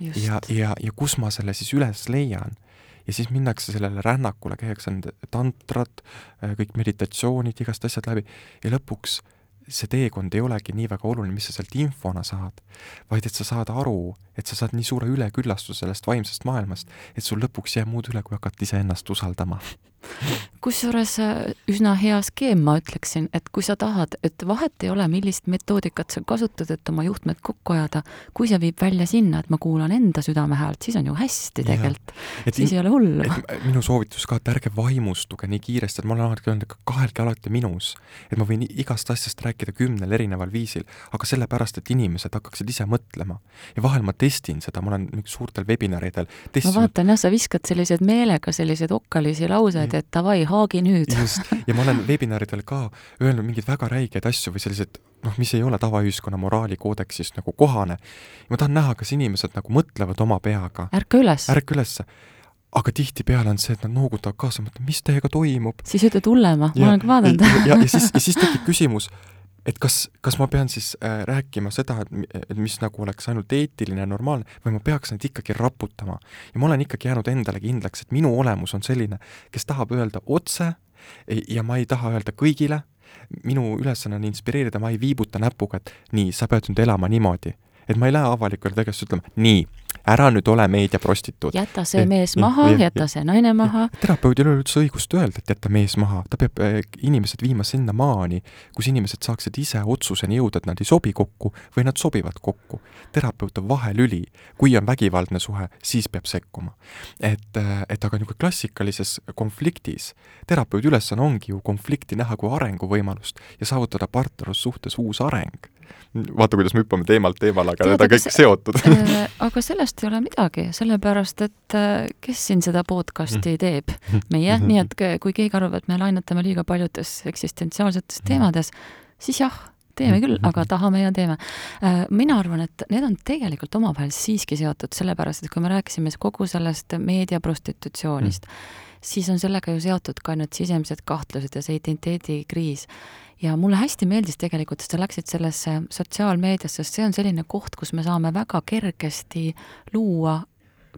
Ja, ja, ja kus ma selle siis üles leian. ja siis minnakse sellele rännakule, käiakse need tantrad, äh, kõik meditatsioonid, igast asjad läbi ja lõpuks see teekond ei olegi nii väga oluline, mis sa sealt infona saad, vaid et sa saad aru, et sa saad nii suure üleküllastuse sellest vaimsest maailmast, et sul lõpuks jääb muud üle, kui hakata iseennast usaldama. Kusjuures äh, üsna hea skeem, ma ütleksin, et kui sa tahad, et vahet ei ole, millist metoodikat sa kasutad, et oma juhtmed kokku ajada, kui see viib välja sinna, et ma kuulan enda südame häält, siis on ju hästi tegelikult. siis ei ole hullu. minu soovitus ka, et ärge vaimustuge nii kiiresti, et ma olen alati öelnud, et kahelge alati minus. et ma võin igast asjast rääkida kümnel erineval viisil, aga sellepärast, et inimesed hakkaksid ise mõtlema. ja vahel ma testin seda, ma olen suurtel webinaridel testinud. ma vaatan jah, sa viskad sellised meelega selliseid okkalisi lauseid, et davai, haagi nüüd. just, ja ma olen webinaridel ka öelnud mingeid väga räigeid asju või selliseid noh, mis ei ole tavaühiskonna moraalikoodeksist nagu kohane. ma tahan näha, kas inimesed nagu mõtlevad oma peaga. ärka üles. ärka ülesse aga tihtipeale on see, et nad noogutavad kaasa, mõtlevad, mis teiega toimub. siis ütled hullema, ma olen ka vaadanud. ja, ja, ja siis, ja siis tekib küsimus, et kas, kas ma pean siis äh, rääkima seda, et, et mis nagu oleks ainult eetiline ja normaalne, või ma peaks neid ikkagi raputama. ja ma olen ikkagi jäänud endale kindlaks, et minu olemus on selline, kes tahab öelda otse ja ma ei taha öelda kõigile, minu ülesanne on inspireerida, ma ei viibuta näpuga, et nii, sa pead nüüd elama niimoodi. et ma ei lähe avalikule tegevusele ütlema, nii ära nüüd ole meediaprostituut. jäta see mees maha, jäta see naine maha. terapeudil ei ole üldse õigust öelda, et jäta mees maha, ta peab äh, inimesed viima sinnamaani, kus inimesed saaksid ise otsuseni jõuda, et nad ei sobi kokku või nad sobivad kokku. terapeut on vahelüli, kui on vägivaldne suhe, siis peab sekkuma. et, äh, et aga niisugune klassikalises konfliktis, terapeudi ülesanne ongi ju konflikti näha kui arenguvõimalust ja saavutada partnerlussuhtes uus areng vaata, kuidas me hüppame teemalt teemale, aga need on kõik seotud äh, aga sellest ei ole midagi, sellepärast et äh, kes siin seda podcast'i mm. teeb? meie, nii et kui keegi arvab, et me lainetame liiga paljudes eksistentsiaalsetes mm. teemades, siis jah, teeme küll, aga tahame ja teeme. Äh, mina arvan, et need on tegelikult omavahel siiski seotud, sellepärast et kui me rääkisime kogu sellest meediaprostitutsioonist mm., siis on sellega ju seotud ka need sisemised kahtlused ja see identiteedikriis. Ja mulle hästi meeldis tegelikult, et sa läksid sellesse sotsiaalmeediasse, sest see on selline koht, kus me saame väga kergesti luua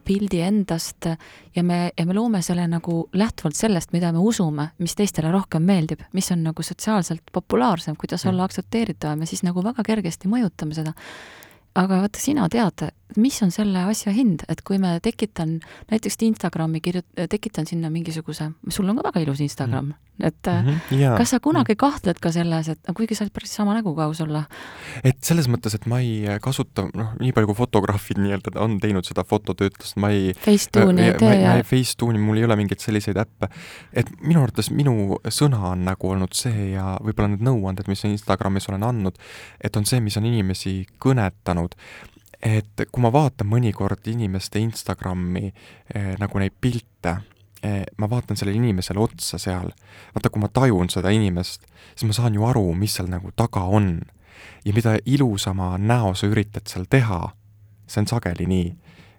pildi endast ja me, ja me loome selle nagu lähtuvalt sellest, mida me usume, mis teistele rohkem meeldib, mis on nagu sotsiaalselt populaarsem, kuidas olla aktsepteeritavam ja siis nagu väga kergesti mõjutame seda aga vaata, sina tead, mis on selle asja hind, et kui me tekitan näiteks Instagrami kirjut-, tekitan sinna mingisuguse, sul on ka väga ilus Instagram et mm -hmm, jaa, kas sa kunagi mm. kahtled ka selles, et kuigi sa oled päris sama näguga aus olla? et selles mõttes, et ma ei kasuta, noh, nii palju kui fotograafid nii-öelda on teinud seda fototöötlust, ma ei Facetune'i ei tee ja Facetune'i, mul ei ole mingeid selliseid äppe. et minu arvates minu sõna on nagu olnud see ja võib-olla need nõuanded, mis Instagramis olen andnud, et on see, mis on inimesi kõnetanud et kui ma vaatan mõnikord inimeste Instagrami eh, nagu neid pilte eh,, ma vaatan sellele inimesele otsa seal, vaata, kui ma tajun seda inimest, siis ma saan ju aru, mis seal nagu taga on. ja mida ilusama näo sa üritad seal teha, see on sageli nii,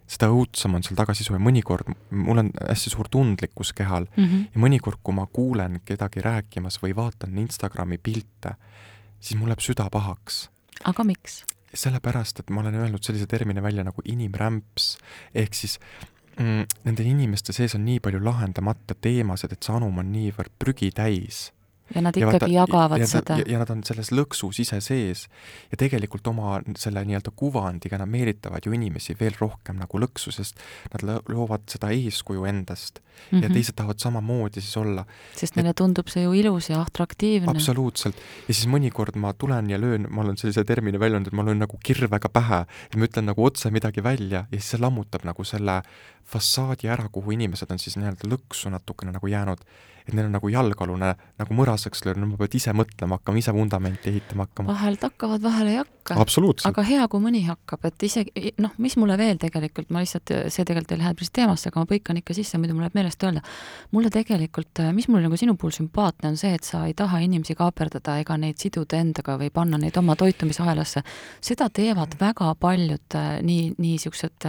seda õudsam on seal tagasisu ja mõnikord mul on hästi suur tundlikkus kehal mm -hmm. ja mõnikord, kui ma kuulen kedagi rääkimas või vaatan Instagrami pilte, siis mul läheb süda pahaks. aga miks? Sellepärast, et ma olen öelnud sellise termini välja nagu inimrämps, ehk siis mm, nendel inimeste sees on nii palju lahendamata teemasid, et see anum on niivõrd prügitäis ja nad ikkagi ja vaata, jagavad ja, seda. ja nad on selles lõksus ise sees ja tegelikult oma selle nii-öelda kuvandiga nad meelitavad ju inimesi veel rohkem nagu lõksu, sest nad loovad seda eeskuju endast mm -hmm. ja mhm. teised tahavad samamoodi siis olla. sest neile et, tundub see ju ilus ja atraktiivne. absoluutselt. ja siis mõnikord ma tulen ja löön, ma olen sellise termini välja öelnud, et ma löön nagu kirvega pähe ja ma ütlen nagu otse midagi välja ja siis see lammutab nagu selle fassaadi ära, kuhu inimesed on siis nii-öelda lõksu natukene nagu jäänud et neil on nagu jalgealune nagu mõraseks löönud, nad peavad ise mõtlema hakkama, ise vundamenti ehitama hakkama. vahel hakkavad, vahel ei hakka. aga hea, kui mõni hakkab, et isegi noh, mis mulle veel tegelikult, ma lihtsalt, see tegelikult ei lähe päris teemasse, aga ma põikan ikka sisse, muidu mul läheb meelest öelda. mulle tegelikult, mis mulle nagu sinu puhul sümpaatne on see, et sa ei taha inimesi kaaperdada ega neid siduda endaga või panna neid oma toitumisahelasse. seda teevad väga paljud nii, nii niisugused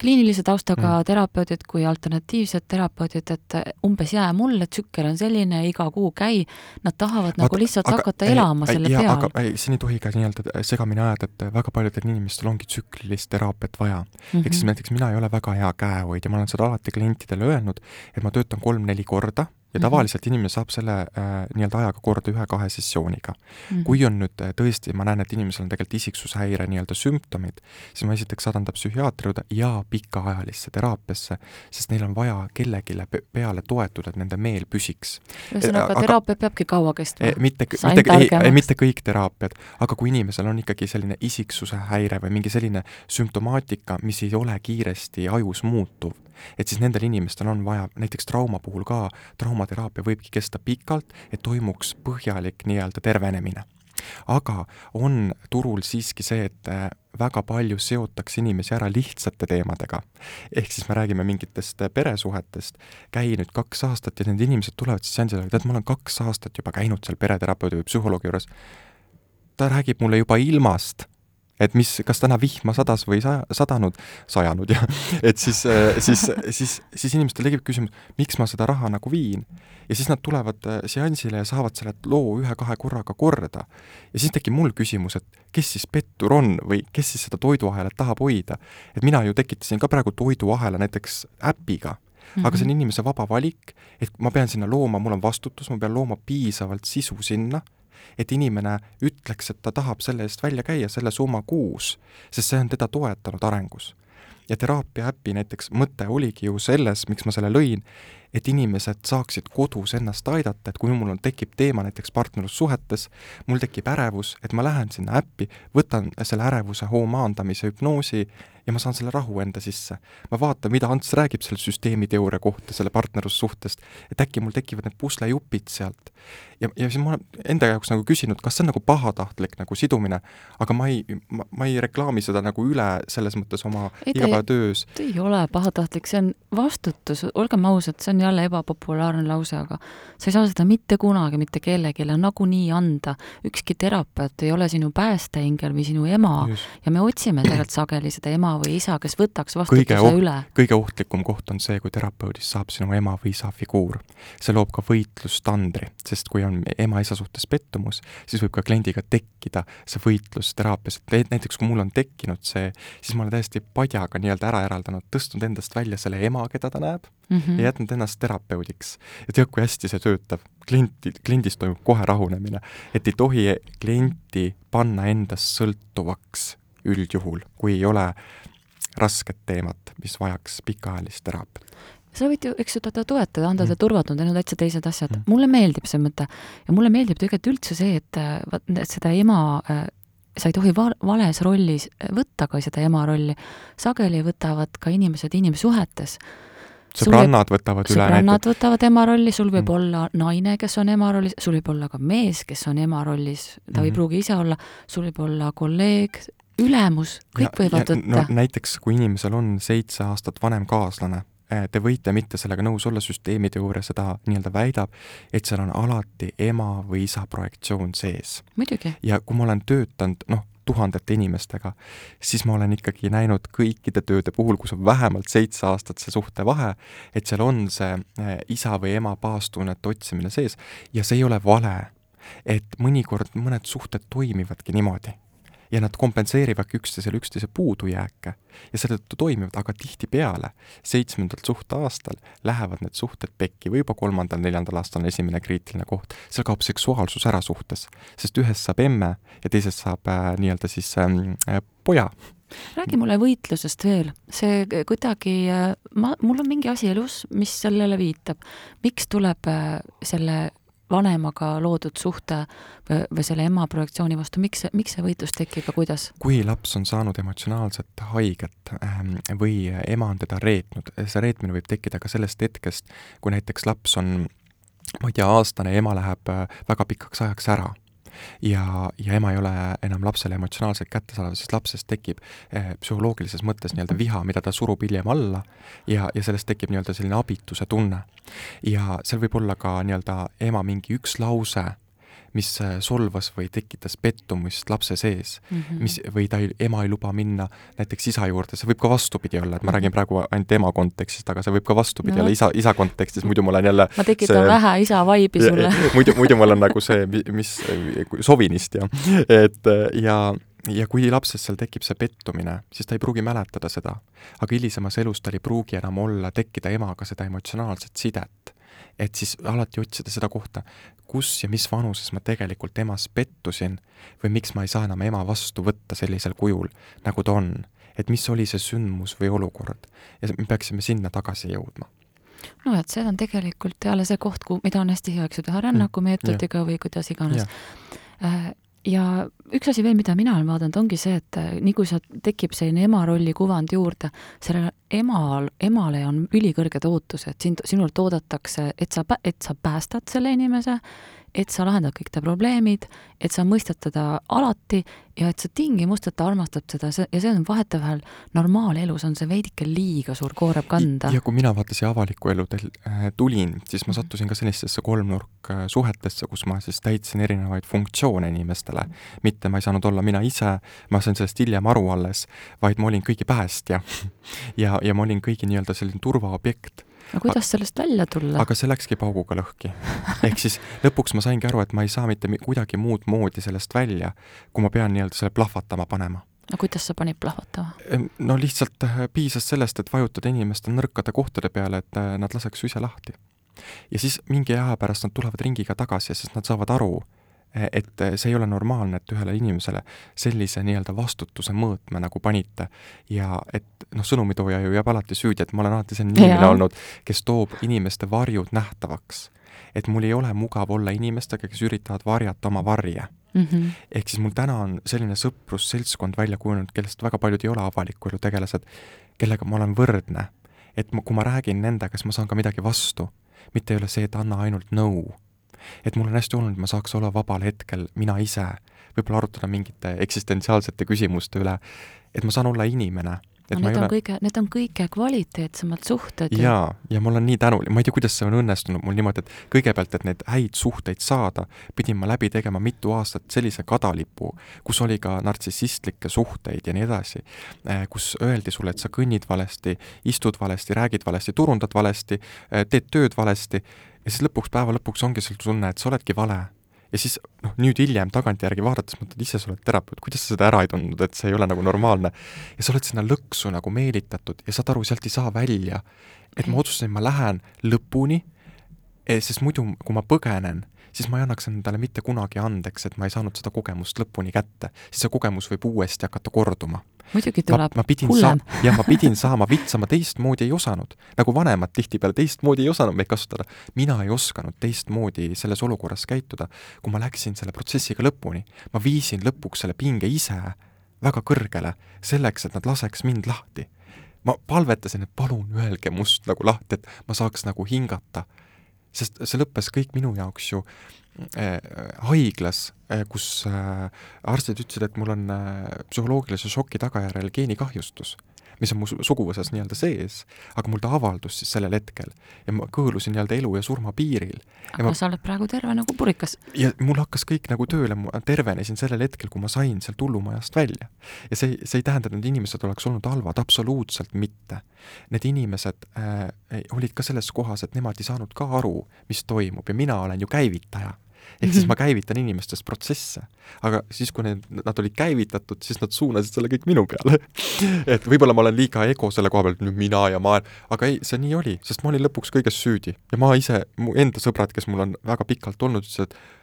kliinilise taustaga mm. terapeudid kui alternatiivsed terapeudid, et umbes jää mulle, tsükkel on selline, iga kuu käi, nad tahavad Vaat, nagu lihtsalt aga, hakata ei, elama ei, selle jaa, peal. aga ei, siin ei tohi ka nii-öelda segamini ajada, et väga paljudel inimestel ongi tsüklilist teraapiat vaja mm. -hmm. ehk siis näiteks mina ei ole väga hea käehoidja, ma olen seda alati klientidele öelnud, et ma töötan kolm-neli korda ja tavaliselt mm -hmm. inimene saab selle äh, nii-öelda ajaga korda ühe-kahe sessiooniga mm. -hmm. kui on nüüd äh, tõesti, ma näen, et inimesel on tegelikult isiksushäire nii-öelda sümptomid, siis ma esiteks saadan ta psühhiaatri juurde ja pikaajalisse teraapiasse, sest neil on vaja kellelegi peale toetuda, et nende meel püsiks. ühesõnaga, teraapia peabki kaua kestma? Eh, mitte, mitte, ei, ei, mitte kõik teraapiad, aga kui inimesel on ikkagi selline isiksuse häire või mingi selline sümptomaatika, mis ei ole kiiresti ajus muutuv, et siis nendel inimestel on vaja, näiteks trauma puhul ka, traumateraapia võibki kesta pikalt, et toimuks põhjalik nii-öelda tervenemine. aga on turul siiski see, et äh, väga palju seotakse inimesi ära lihtsate teemadega. ehk siis me räägime mingitest äh, peresuhetest, käi nüüd kaks aastat ja need inimesed tulevad siis seansile, tead, ma olen kaks aastat juba käinud seal pereterapeudi või psühholoogi juures, ta räägib mulle juba ilmast et mis, kas täna vihma sadas või sa-, sadanud, sajanud jah, et siis, äh, siis, siis, siis inimestel tekib küsimus, miks ma seda raha nagu viin. ja siis nad tulevad äh, seansile ja saavad selle loo ühe-kahe korraga korda. ja siis tekib mul küsimus, et kes siis pettur on või kes siis seda toiduahelat tahab hoida. et mina ju tekitasin ka praegu toiduahela näiteks äpiga Mm -hmm. aga see on inimese vaba valik, et ma pean sinna looma, mul on vastutus, ma pean looma piisavalt sisu sinna et inimene ütleks, et ta tahab selle eest välja käia selle summa kuus, sest see on teda toetanud arengus. ja teraapia äpi näiteks mõte oligi ju selles, miks ma selle lõin, et inimesed saaksid kodus ennast aidata, et kui mul on, tekib teema näiteks partnerlussuhetes, mul tekib ärevus, et ma lähen sinna äppi, võtan selle ärevuse hoo maandamise hüpnoosi ja ma saan selle rahu enda sisse. ma vaatan, mida Ants räägib selle süsteemiteooria kohta, selle partnerlussuhtest, et äkki mul tekivad need puslejupid sealt. ja, ja siis ma olen enda jaoks nagu küsinud, kas see on nagu pahatahtlik nagu sidumine, aga ma ei, ma ei reklaami seda nagu üle selles mõttes oma igapäevatöös. ei ole pahatahtlik, see on vastutus, olgem ausad, see on jälle ebapopulaarne lause, aga sa ei saa seda mitte kunagi mitte kellelegi nagunii anda. ükski terapeut ei ole sinu päästeingel või sinu ema Just. ja me otsime tegelikult sageli seda ema või isa, kes võtaks vastutuse kõige üle. kõige ohtlikum koht on see, kui terapeudist saab sinu ema või isa figuur. see loob ka võitlustandri, sest kui on ema-isa suhtes pettumus, siis võib ka kliendiga tekkida see võitlus teraapias, et näiteks kui mul on tekkinud see, siis ma olen täiesti padjaga nii-öelda ära eraldanud, tõstnud endast välja selle ema, keda ta näeb mm, -hmm. ja jätnud ennast terapeudiks. ja tead, kui hästi see töötab. klienti, kliendist toimub kohe rahunemine, et ei tohi klienti panna endast sõltuvaks üldjuhul, kui ei ole rasket teemat, mis vajaks pikaajalist teraapiat sa võid ju, eks ju, teda toetada, anda talle mm. turvatunde, need on täitsa teised asjad mm.. mulle meeldib see mõte ja mulle meeldib tegelikult üldse see, et vaat seda ema äh, sa ei tohi va-, vales rollis võtta ka seda ema rolli. sageli võtavad ka inimesed inimsuhetes sõbrannad võtavad üle sõbrannad võtavad ema rolli, sul võib mm. olla naine, kes on ema rollis, sul võib olla ka mees, kes on ema rollis, ta mm. ei mhm. pruugi ise olla, sul võib olla kolleeg, ülemus, kõik ja, võivad võtta no,. näiteks kui inimesel on seitse aastat vanem kaaslane, eh, te võite mitte sellega nõus olla, süsteemiteooria seda nii-öelda väidab, et seal on alati ema või isa projektsioon sees. ja kui ma olen töötanud, noh, tuhandete inimestega, siis ma olen ikkagi näinud kõikide tööde puhul, kus on vähemalt seitse aastat see suhtevahe, et seal on see eh, isa või ema baastunnete otsimine sees ja see ei ole vale. et mõnikord mõned suhted toimivadki niimoodi ja nad kompenseerivadki üksteisele üksteise puudujääke ja seetõttu toimivad, aga tihtipeale seitsmendal suhteaastal lähevad need suhted pekki või juba kolmandal-neljandal aastal on esimene kriitiline koht, seal kaob seksuaalsus ära suhtes, sest ühest saab emme ja teisest saab äh, nii-öelda siis äh, poja. Räägi mulle võitlusest veel, see kuidagi, äh, ma, mul on mingi asi elus, mis sellele viitab. miks tuleb äh, selle vanemaga loodud suhte või, selle ema projektsiooni vastu, miks, miks see võitlus tekib ja kuidas? kui laps on saanud emotsionaalset haiget ähm, või ema on teda reetnud, see reetmine võib tekkida ka sellest hetkest, kui näiteks laps on ma ei tea, aastane, ema läheb äh, väga pikaks ajaks ära ja, ja ema ei ole enam lapsele emotsionaalselt kättesaadav, siis lapsest tekib eh, psühholoogilises mõttes nii-öelda viha, mida ta surub hiljem alla ja, ja sellest tekib nii-öelda selline abituse tunne. ja seal võib olla ka nii-öelda ema mingi üks lause mis äh, solvas või tekitas pettumust lapse sees mm, -hmm. mis, või ta ei, ema ei luba minna näiteks isa juurde, see võib ka vastupidi olla, et ma räägin praegu ainult ema kontekstist, aga see võib ka vastupidi no. olla isa, isa kontekstis, muidu ma olen jälle ma tekitan see, vähe isa vaibi sulle muidu, muidu ma olen nagu see, mis, sovinist ja, et ja ja kui lapses seal tekib see pettumine, siis ta ei pruugi mäletada seda. aga hilisemas elus tal ei pruugi enam olla, tekkida emaga seda emotsionaalset sidet et siis alati otsida seda kohta, kus ja mis vanuses ma tegelikult emas pettusin või miks ma ei saa enam ema vastu võtta sellisel kujul, nagu ta on. et mis oli see sündmus või olukord ja me peaksime sinna tagasi jõudma no et see on tegelikult jälle see koht, kuhu, mida on hästi hea, eks ju, teha rännakumeetodiga või kuidas iganes. Ja üks asi veel, mida mina olen vaadanud, ongi see, et äh, nii kui sa, tekib selline ema rolli kuvand juurde, sellele emal, emale on ülikõrged ootused, sind, sinult oodatakse, et sa, et sa päästad selle inimese, et sa lahendad kõik ta probleemid, et sa mõistad teda alati ja et sa tingimusteta armastad seda, ja see on vahetevahel normaalelus on see veidike liiga suur koorem kanda. ja kui mina vaata siia avaliku elu äh, tulin, siis ma mhm. sattusin ka sellistesse kolmnurk suhetesse, kus ma siis täitsin erinevaid funktsioone inimestele. mitte ma ei saanud olla mina ise, ma sain sellest hiljem aru alles, vaid ma olin kõigi päästja ja, ja ma olin kõigi nii-öelda selline turvaobjekt aga kuidas sellest välja tulla? aga see läkski pauguga lõhki. ehk siis lõpuks ma saingi aru, et ma ei saa mitte kuidagi muud moodi sellest välja, kui ma pean nii-öelda selle plahvatama panema no kuidas sa panid plahvatama? no lihtsalt äh, piisas sellest, et vajutada inimeste nõrkade kohtade peale, et äh, nad laseks ise lahti. ja siis mingi aja pärast nad tulevad ringiga tagasi, sest nad saavad aru, et see ei ole normaalne, et ühele inimesele sellise nii-öelda vastutuse mõõtme nagu panite ja et noh, sõnumitooja ju jääb alati süüdi, et ma olen alati selline inimene olnud, kes toob inimeste varjud nähtavaks. et mul ei ole mugav olla inimestega, kes üritavad varjata oma varje mm. -hmm. ehk siis mul täna on selline sõprusseltskond välja kujunenud, kellest väga paljud ei ole avaliku elu tegelased, kellega ma olen võrdne. et ma, kui ma räägin nendega, siis ma saan ka midagi vastu. mitte ei ole see, et anna ainult nõu no et mul on hästi oluline, et ma saaks olla vabal hetkel mina ise, võib-olla arutada mingite eksistentsiaalsete küsimuste üle, et ma saan olla inimene et no, need on ole... kõige, need on kõige kvaliteetsemad suhted. jaa, ja ma olen nii tänulik, ma ei tea, kuidas see on õnnestunud mul niimoodi, et kõigepealt, et neid häid suhteid saada, pidin ma läbi tegema mitu aastat sellise kadalipu, kus oli ka nartsissistlikke suhteid ja nii edasi, eh, kus öeldi sulle, et sa kõnnid valesti, istud valesti, räägid valesti, turundad valesti, eh, teed tööd valesti ja siis lõpuks, päeva lõpuks ongi sul tunne, et sa oledki vale. ja siis noh, nüüd hiljem tagantjärgi vaadates mõtled, ise sa oled terapeut, kuidas sa seda ära ei tundnud, et see ei ole nagu normaalne. ja sa oled sinna lõksu nagu meelitatud ja saad aru, sealt ei saa välja. et ma otsustasin, ma lähen lõpuni, eh, sest muidu, kui ma põgenen, siis ma ei annaks endale mitte kunagi andeks, et ma ei saanud seda kogemust lõpuni kätte. siis see kogemus võib uuesti hakata korduma muidugi tuleb ma, ma pidin hullem. jah, ma pidin saama vitsa, ma teistmoodi ei osanud. nagu vanemad tihtipeale teistmoodi ei osanud meid kasutada. mina ei osanud teistmoodi selles olukorras käituda, kui ma läksin selle protsessiga lõpuni. ma viisin lõpuks selle pinge ise väga kõrgele, selleks, et nad laseks mind lahti. ma palvetasin, et palun öelge must nagu lahti, et ma saaks nagu hingata. Sest see lõppes kõik minu jaoks ju äh, haiglas äh,, kus äh, arstid ütlesid, et mul on äh, psühholoogilise šoki tagajärjel geenikahjustus, mis on mu suguvõsas nii-öelda sees, aga mul ta avaldus siis sellel hetkel ja ma kõõlusin nii-öelda elu ja surma piiril. aga ma... sa oled praegu terve nagu purikas. ja mul hakkas kõik nagu tööle, ma tervenesin sellel hetkel, kui ma sain sealt hullumajast välja. ja see, see ei tähenda, et need inimesed oleks olnud halvad, absoluutselt mitte. Need inimesed äh, olid ka selles kohas, et nemad ei saanud ka aru, mis toimub ja mina olen ju käivitaja ehk siis mhm. ma käivitan inimestes protsesse. aga siis, kui need, nad olid käivitatud, siis nad suunasid selle kõik minu peale et võib-olla ma olen liiga ego selle koha pealt, nüüd mina ja ma, aga ei, see nii oli, sest ma olin lõpuks kõiges süüdi ja ma ise, mu enda sõbrad, kes mul on väga pikalt olnud, ütlesid, et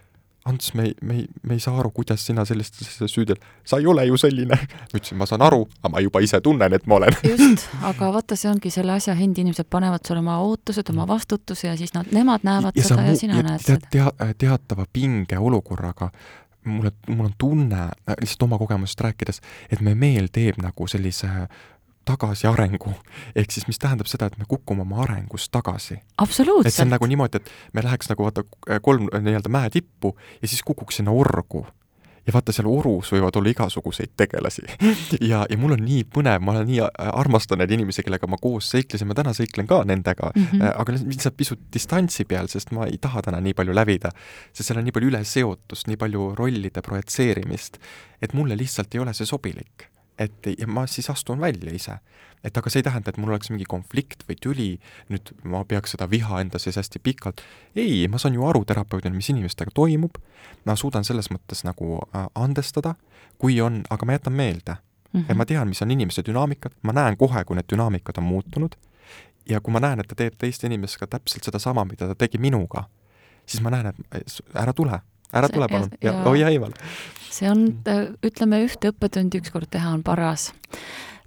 Ants, me ei, me ei, me ei saa aru, kuidas sina sellistesse süüdi oled. sa ei ole ju selline. ma ütlesin, ma saan aru, aga ma juba ise tunnen, et ma olen. just, aga vaata, see ongi selle asja hind, inimesed panevad sulle oma ootused, oma vastutuse ja siis nad, nemad näevad ja seda ja sina ja näed tead, seda tea,. teatava pinge olukorraga mulle, mul on tunne, lihtsalt oma kogemusest rääkides, et meie meel teeb nagu sellise tagasiarengu. ehk siis, mis tähendab seda, et me kukume oma arengus tagasi. et see on nagu niimoodi, et me läheks nagu vaata kolm nii-öelda mäetippu ja siis kukuks sinna orgu ja vaata, seal orus võivad olla igasuguseid tegelasi ja, ja mul on nii põnev, ma olen nii, armastan neid inimesi, kellega ma koos seiklesin, ma täna seiklen ka nendega mm, -hmm. aga lihtsalt pisut distantsi peal, sest ma ei taha täna nii palju lävida. sest seal on nii palju üleseotust, nii palju rollide projitseerimist, et mulle lihtsalt ei ole see sobilik et ja ma siis astun välja ise. et aga see ei tähenda, et mul oleks mingi konflikt või tüli, nüüd ma peaks seda viha enda sees hästi pikalt, ei, ma saan ju aru terapeudina, mis inimestega toimub, ma suudan selles mõttes nagu äh, andestada, kui on, aga ma jätan meelde mm. -hmm. ja ma tean, mis on inimese dünaamikad, ma näen kohe, kui need dünaamikad on muutunud ja kui ma näen, et ta teeb teiste inimestega täpselt sedasama, mida ta tegi minuga, siis ma näen, et ära tule, ära tule palun ja, ja hoia eemal. see on, ütleme, ühte õppetundi ükskord teha on paras.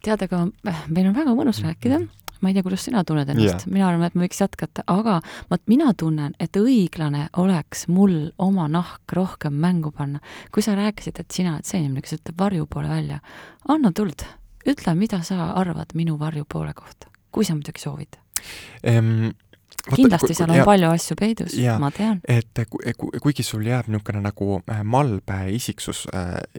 tead, aga meil on väga mõnus rääkida ma ei tea, kuidas sina tunned ennast yeah., mina arvan, et me võiks jätkata, aga vot mina tunnen, et õiglane oleks mul oma nahk rohkem mängu panna. kui sa rääkisid, et sina oled see inimene, kes ütleb varjupoole välja, anna tuld, ütle, mida sa arvad minu varjupoole kohta, kui sa muidugi soovid ehm kindlasti seal on ja, palju asju peidus, ma tean. et ku, ku, kuigi sul jääb niisugune nagu äh, malbe isiksus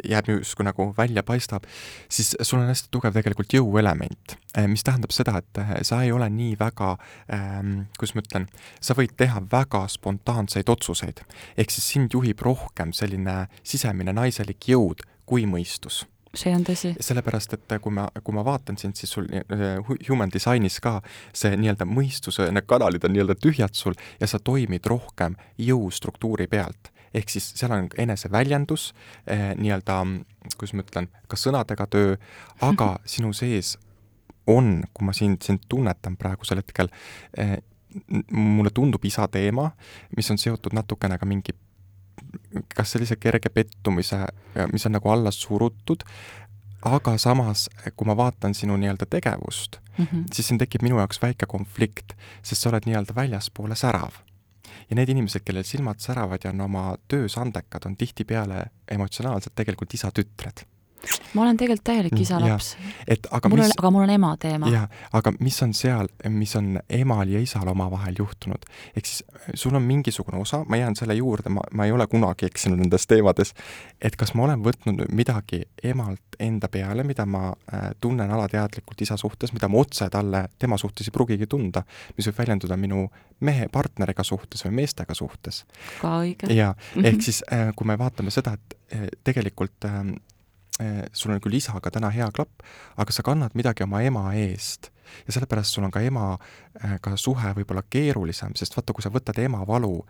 jääb justkui nagu välja paistab, siis sul on hästi tugev tegelikult jõuelement, mis tähendab seda, et sa ei ole nii väga ähm,, kuidas ma ütlen, sa võid teha väga spontaanseid otsuseid. ehk siis sind juhib rohkem selline sisemine naiselik jõud kui mõistus see on tõsi. sellepärast, et kui ma, kui ma vaatan sind, siis sul äh, human design'is ka see nii-öelda mõistuse, need kanalid on nii-öelda tühjad sul ja sa toimid rohkem jõustruktuuri pealt. ehk siis seal on eneseväljendus eh,, nii-öelda, kuidas ma ütlen, ka sõnadega töö, aga sinu sees on, kui ma sind, sind tunnetan praegusel hetkel eh,, mulle tundub isa teema, mis on seotud natukene ka mingi kas sellise kerge pettumise, mis on nagu alla surutud, aga samas, kui ma vaatan sinu nii-öelda tegevust mm, -hmm. siis siin tekib minu jaoks väike konflikt, sest sa oled nii-öelda väljaspoole särav. ja need inimesed, kellel silmad säravad ja on oma töös andekad, on tihtipeale emotsionaalselt tegelikult isa-tütred ma olen tegelikult täielik mm, isa laps. et aga mul mis... on, aga mul on ema teema. jah, aga mis on seal, mis on emal ja isal omavahel juhtunud, ehk siis sul on mingisugune osa, ma jään selle juurde, ma, ma ei ole kunagi eksinud nendes teemades, et kas ma olen võtnud midagi emalt enda peale, mida ma äh, tunnen alateadlikult isa suhtes, mida ma otse talle, tema suhtes ei pruugigi tunda, mis võib väljenduda minu mehe partneriga suhtes või meestega suhtes. ka õige. jaa, ehk mhm. siis äh, kui me vaatame seda, et tegelikult äh, Eh, sul on küll isaga täna hea klapp, aga sa kannad midagi oma ema eest. ja sellepärast sul on ka emaga suhe võib-olla keerulisem, sest vaata, kui sa võtad ema valu,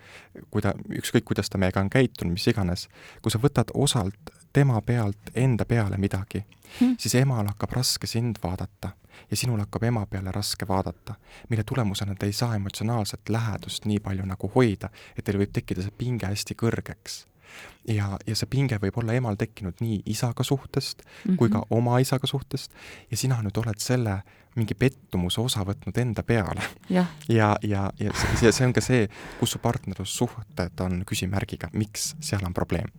kui ta, ükskõik kuidas ta meiega on käitunud, mis iganes, kui sa võtad osalt tema pealt enda peale midagi hmm., siis emal hakkab raske sind vaadata ja sinul hakkab ema peale raske vaadata, mille tulemusena te ei saa emotsionaalset lähedust nii palju nagu hoida, et teil võib tekkida see pinge hästi kõrgeks ja, ja see pinge võib olla emal tekkinud nii isaga suhtest mm -hmm. kui ka mhm. oma isaga suhtest ja sina nüüd oled selle mingi pettumuse osa võtnud enda peale. ja, ja, ja, ja see, see on ka see, kus su partnerlussuhted on küsimärgiga, miks seal on probleem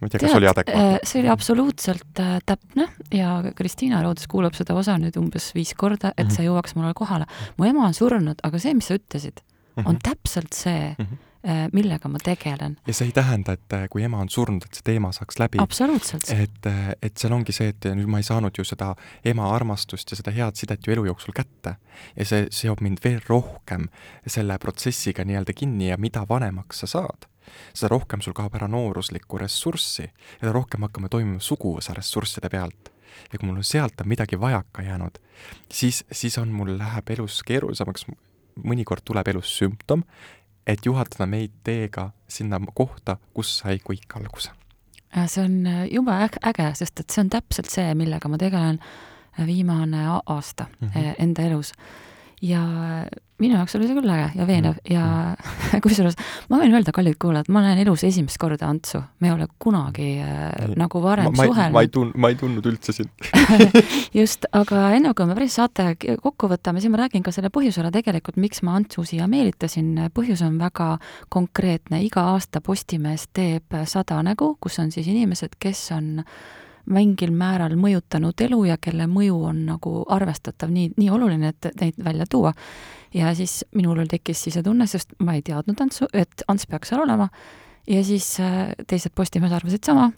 ma ei tea, kas oli adekvaatne? Äh, see oli absoluutselt äh, täpne ja Kristiina Roodus kuulab seda osa nüüd umbes viis korda, et mm -hmm. see jõuaks mulle kohale. mu ema on surnud, aga see, mis sa ütlesid, on mm -hmm. täpselt see mm, -hmm millega ma tegelen. ja see ei tähenda, et äh, kui ema on surnud, et see teema saaks läbi. absoluutselt. et, äh, et seal ongi see, et nüüd ma ei saanud ju seda ema armastust ja seda head sidet ju elu jooksul kätte. ja see seob mind veel rohkem selle protsessiga nii-öelda kinni ja mida vanemaks sa saad, seda rohkem sul kaob ära nooruslikku ressurssi ja seda rohkem hakkame toimima suguvõsa ressursside pealt ja kui mul on sealt on midagi vajaka jäänud, siis, siis on mul, läheb elus keerulisemaks, mõnikord tuleb elus sümptom et juhatada meid teega sinna kohta, kus sai kõik alguse. see on äh, jube äge, sest et see on täpselt see, millega ma tegelen äh, viimane aasta mm -hmm. enda elus ja minu jaoks oli see küll äge ja veenev mm. ja kusjuures ma võin öelda, kallid kuulajad, ma näen elus esimest korda Antsu, me ei ole kunagi äh, nagu varem ma, suhelnud. ma ei tun-, ma ei tundnud üldse sind just, aga enne kui me päris saate kokku võtame, siis ma räägin ka selle põhjusele tegelikult, miks ma Antsu siia meelitasin. põhjus on väga konkreetne, iga aasta Postimees teeb sada nägu, kus on siis inimesed, kes on mingil määral mõjutanud elu ja kelle mõju on nagu arvestatav, nii, nii oluline, et neid välja tuua. ja siis minul tekkis sisetunne, sest ma ei teadnud Antsu, et Ants peaks seal olema, ja siis äh, teised Postimees arvasid sama.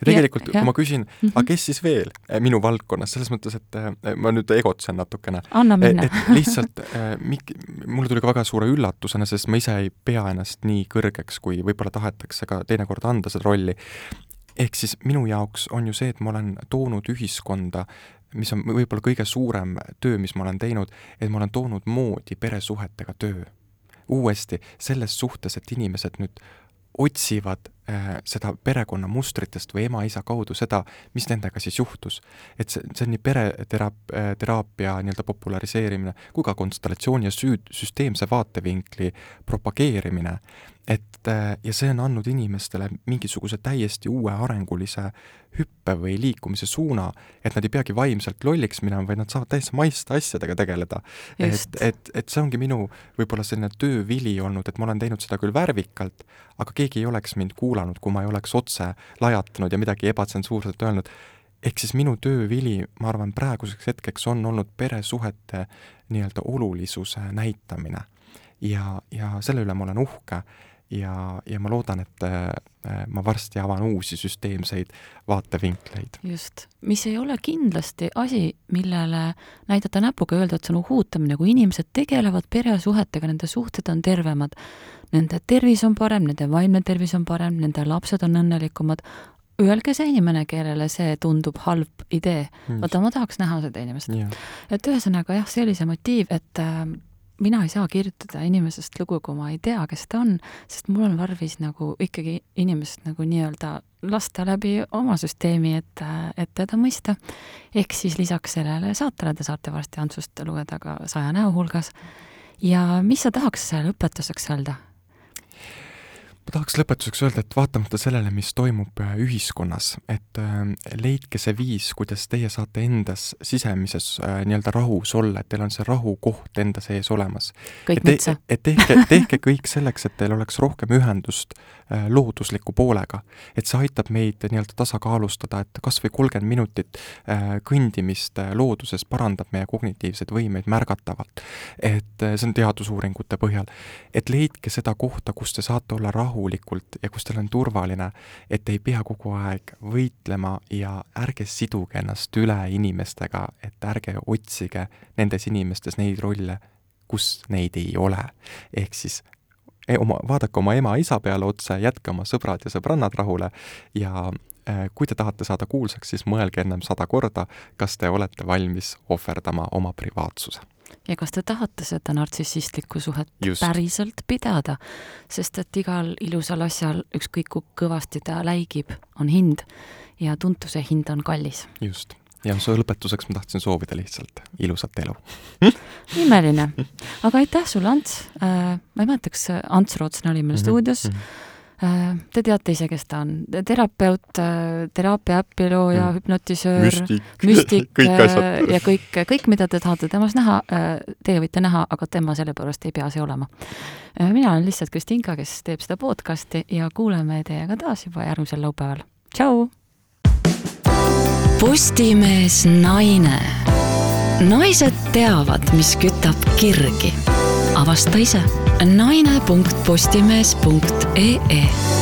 ja tegelikult, kui ma küsin mm, -hmm. aga kes siis veel äh, minu valdkonnas, selles mõttes, et äh, ma nüüd egotsen natukene. anna minna. et lihtsalt mik-, mulle tuli ka väga suure üllatusena, sest ma ise ei pea ennast nii kõrgeks, kui võib-olla tahetakse ka teinekord anda seda rolli ehk siis minu jaoks on ju see, et ma olen toonud ühiskonda, mis on võib-olla kõige suurem töö, mis ma olen teinud, et ma olen toonud moodi peresuhetega töö. uuesti selles suhtes, et inimesed nüüd otsivad seda perekonna mustritest või ema-isa kaudu seda, mis nendega siis juhtus. et see, see on nii pereteraap-, äh, teraapia nii-öelda populariseerimine kui ka konstellatsiooni ja süüd, süsteemse vaatevinkli propageerimine, et äh, ja see on andnud inimestele mingisuguse täiesti uue arengulise hüppe või liikumise suuna, et nad ei peagi vaimselt lolliks minema, vaid nad saavad täiesti maiste asjadega tegeleda. et, et, et see ongi minu võib-olla selline töövili olnud, et ma olen teinud seda küll värvikalt, aga keegi ei oleks mind kuulanud, kui ma ei oleks otse lajatanud ja midagi ebatsensuurset öelnud ehk siis minu töövili, ma arvan, praeguseks hetkeks on olnud peresuhete nii-öelda olulisuse näitamine. ja, ja selle üle ma olen uhke ja, ja ma loodan, et äh, ma varsti avan uusi süsteemseid vaatevinkleid. just, mis ei ole kindlasti asi, millele näidata näpuga, öelda, et see on uhuutamine, kui inimesed tegelevad peresuhetega, nende suhted on tervemad, nende tervis on parem, nende vaimne tervis on parem, nende lapsed on õnnelikumad, öelge see inimene, kellele see tundub halb idee. vaata, ma tahaks näha seda inimest yeah.. et ühesõnaga jah, see oli see motiiv, et äh, mina ei saa kirjutada inimesest lugu, kui ma ei tea, kes ta on, sest mul on tarvis nagu ikkagi inimest nagu nii-öelda lasta läbi oma süsteemi, et, et teda mõista. ehk siis lisaks sellele saatele te saate varsti Antsust lugeda ka saja näo hulgas. ja mis sa tahaks lõpetuseks öelda? Ma tahaks lõpetuseks öelda, et vaatamata sellele, mis toimub äh, ühiskonnas, et äh, leidke see viis, kuidas teie saate endas sisemises äh, nii-öelda rahus olla, et teil on see rahukoht enda sees olemas. kõik metsa. et tehke, tehke kõik selleks, et teil oleks rohkem ühendust loodusliku poolega. et see aitab meid nii-öelda tasakaalustada, et kas või kolmkümmend minutit kõndimist looduses parandab meie kognitiivseid võimeid märgatavalt. et see on teadusuuringute põhjal. et leidke seda kohta, kus te saate olla rahul, rahulikult ja kus teil on turvaline, et ei pea kogu aeg võitlema ja ärge siduge ennast üle inimestega, et ärge otsige nendes inimestes neid rolle, kus neid ei ole. ehk siis e, oma, vaadake oma ema-isa peale otsa, jätke oma sõbrad ja sõbrannad rahule ja kui te tahate saada kuulsaks, siis mõelge ennem sada korda, kas te olete valmis ohverdama oma privaatsuse. Ja kas te tahate seda nartsissistlikku suhet Just. päriselt pidada, sest et igal ilusal asjal, ükskõik kui kõvasti ta läigib, on hind ja tuntuse hind on kallis. just, ja su lõpetuseks ma tahtsin soovida lihtsalt ilusat elu. Imeline, aga aitäh sulle, Ants. Äh,, ma ei mäleta, kas Ants Rootsen oli meil mm -hmm. stuudios. mm, -hmm Äh, te teate ise, kes ta on, terapeut, äh, teraapia äpi looja mm., hüpnotisöör, müstik äh, ja kõik, kõik, mida te tahate temas näha, teie võite näha, aga tema sellepärast ei pea see olema. mina olen lihtsalt Kristinka, kes teeb seda podcasti ja kuuleme teiega taas juba järgmisel laupäeval. tšau! Postimees Naine. naised teavad, mis kütab kirgi avasta ise naine.postimees.ee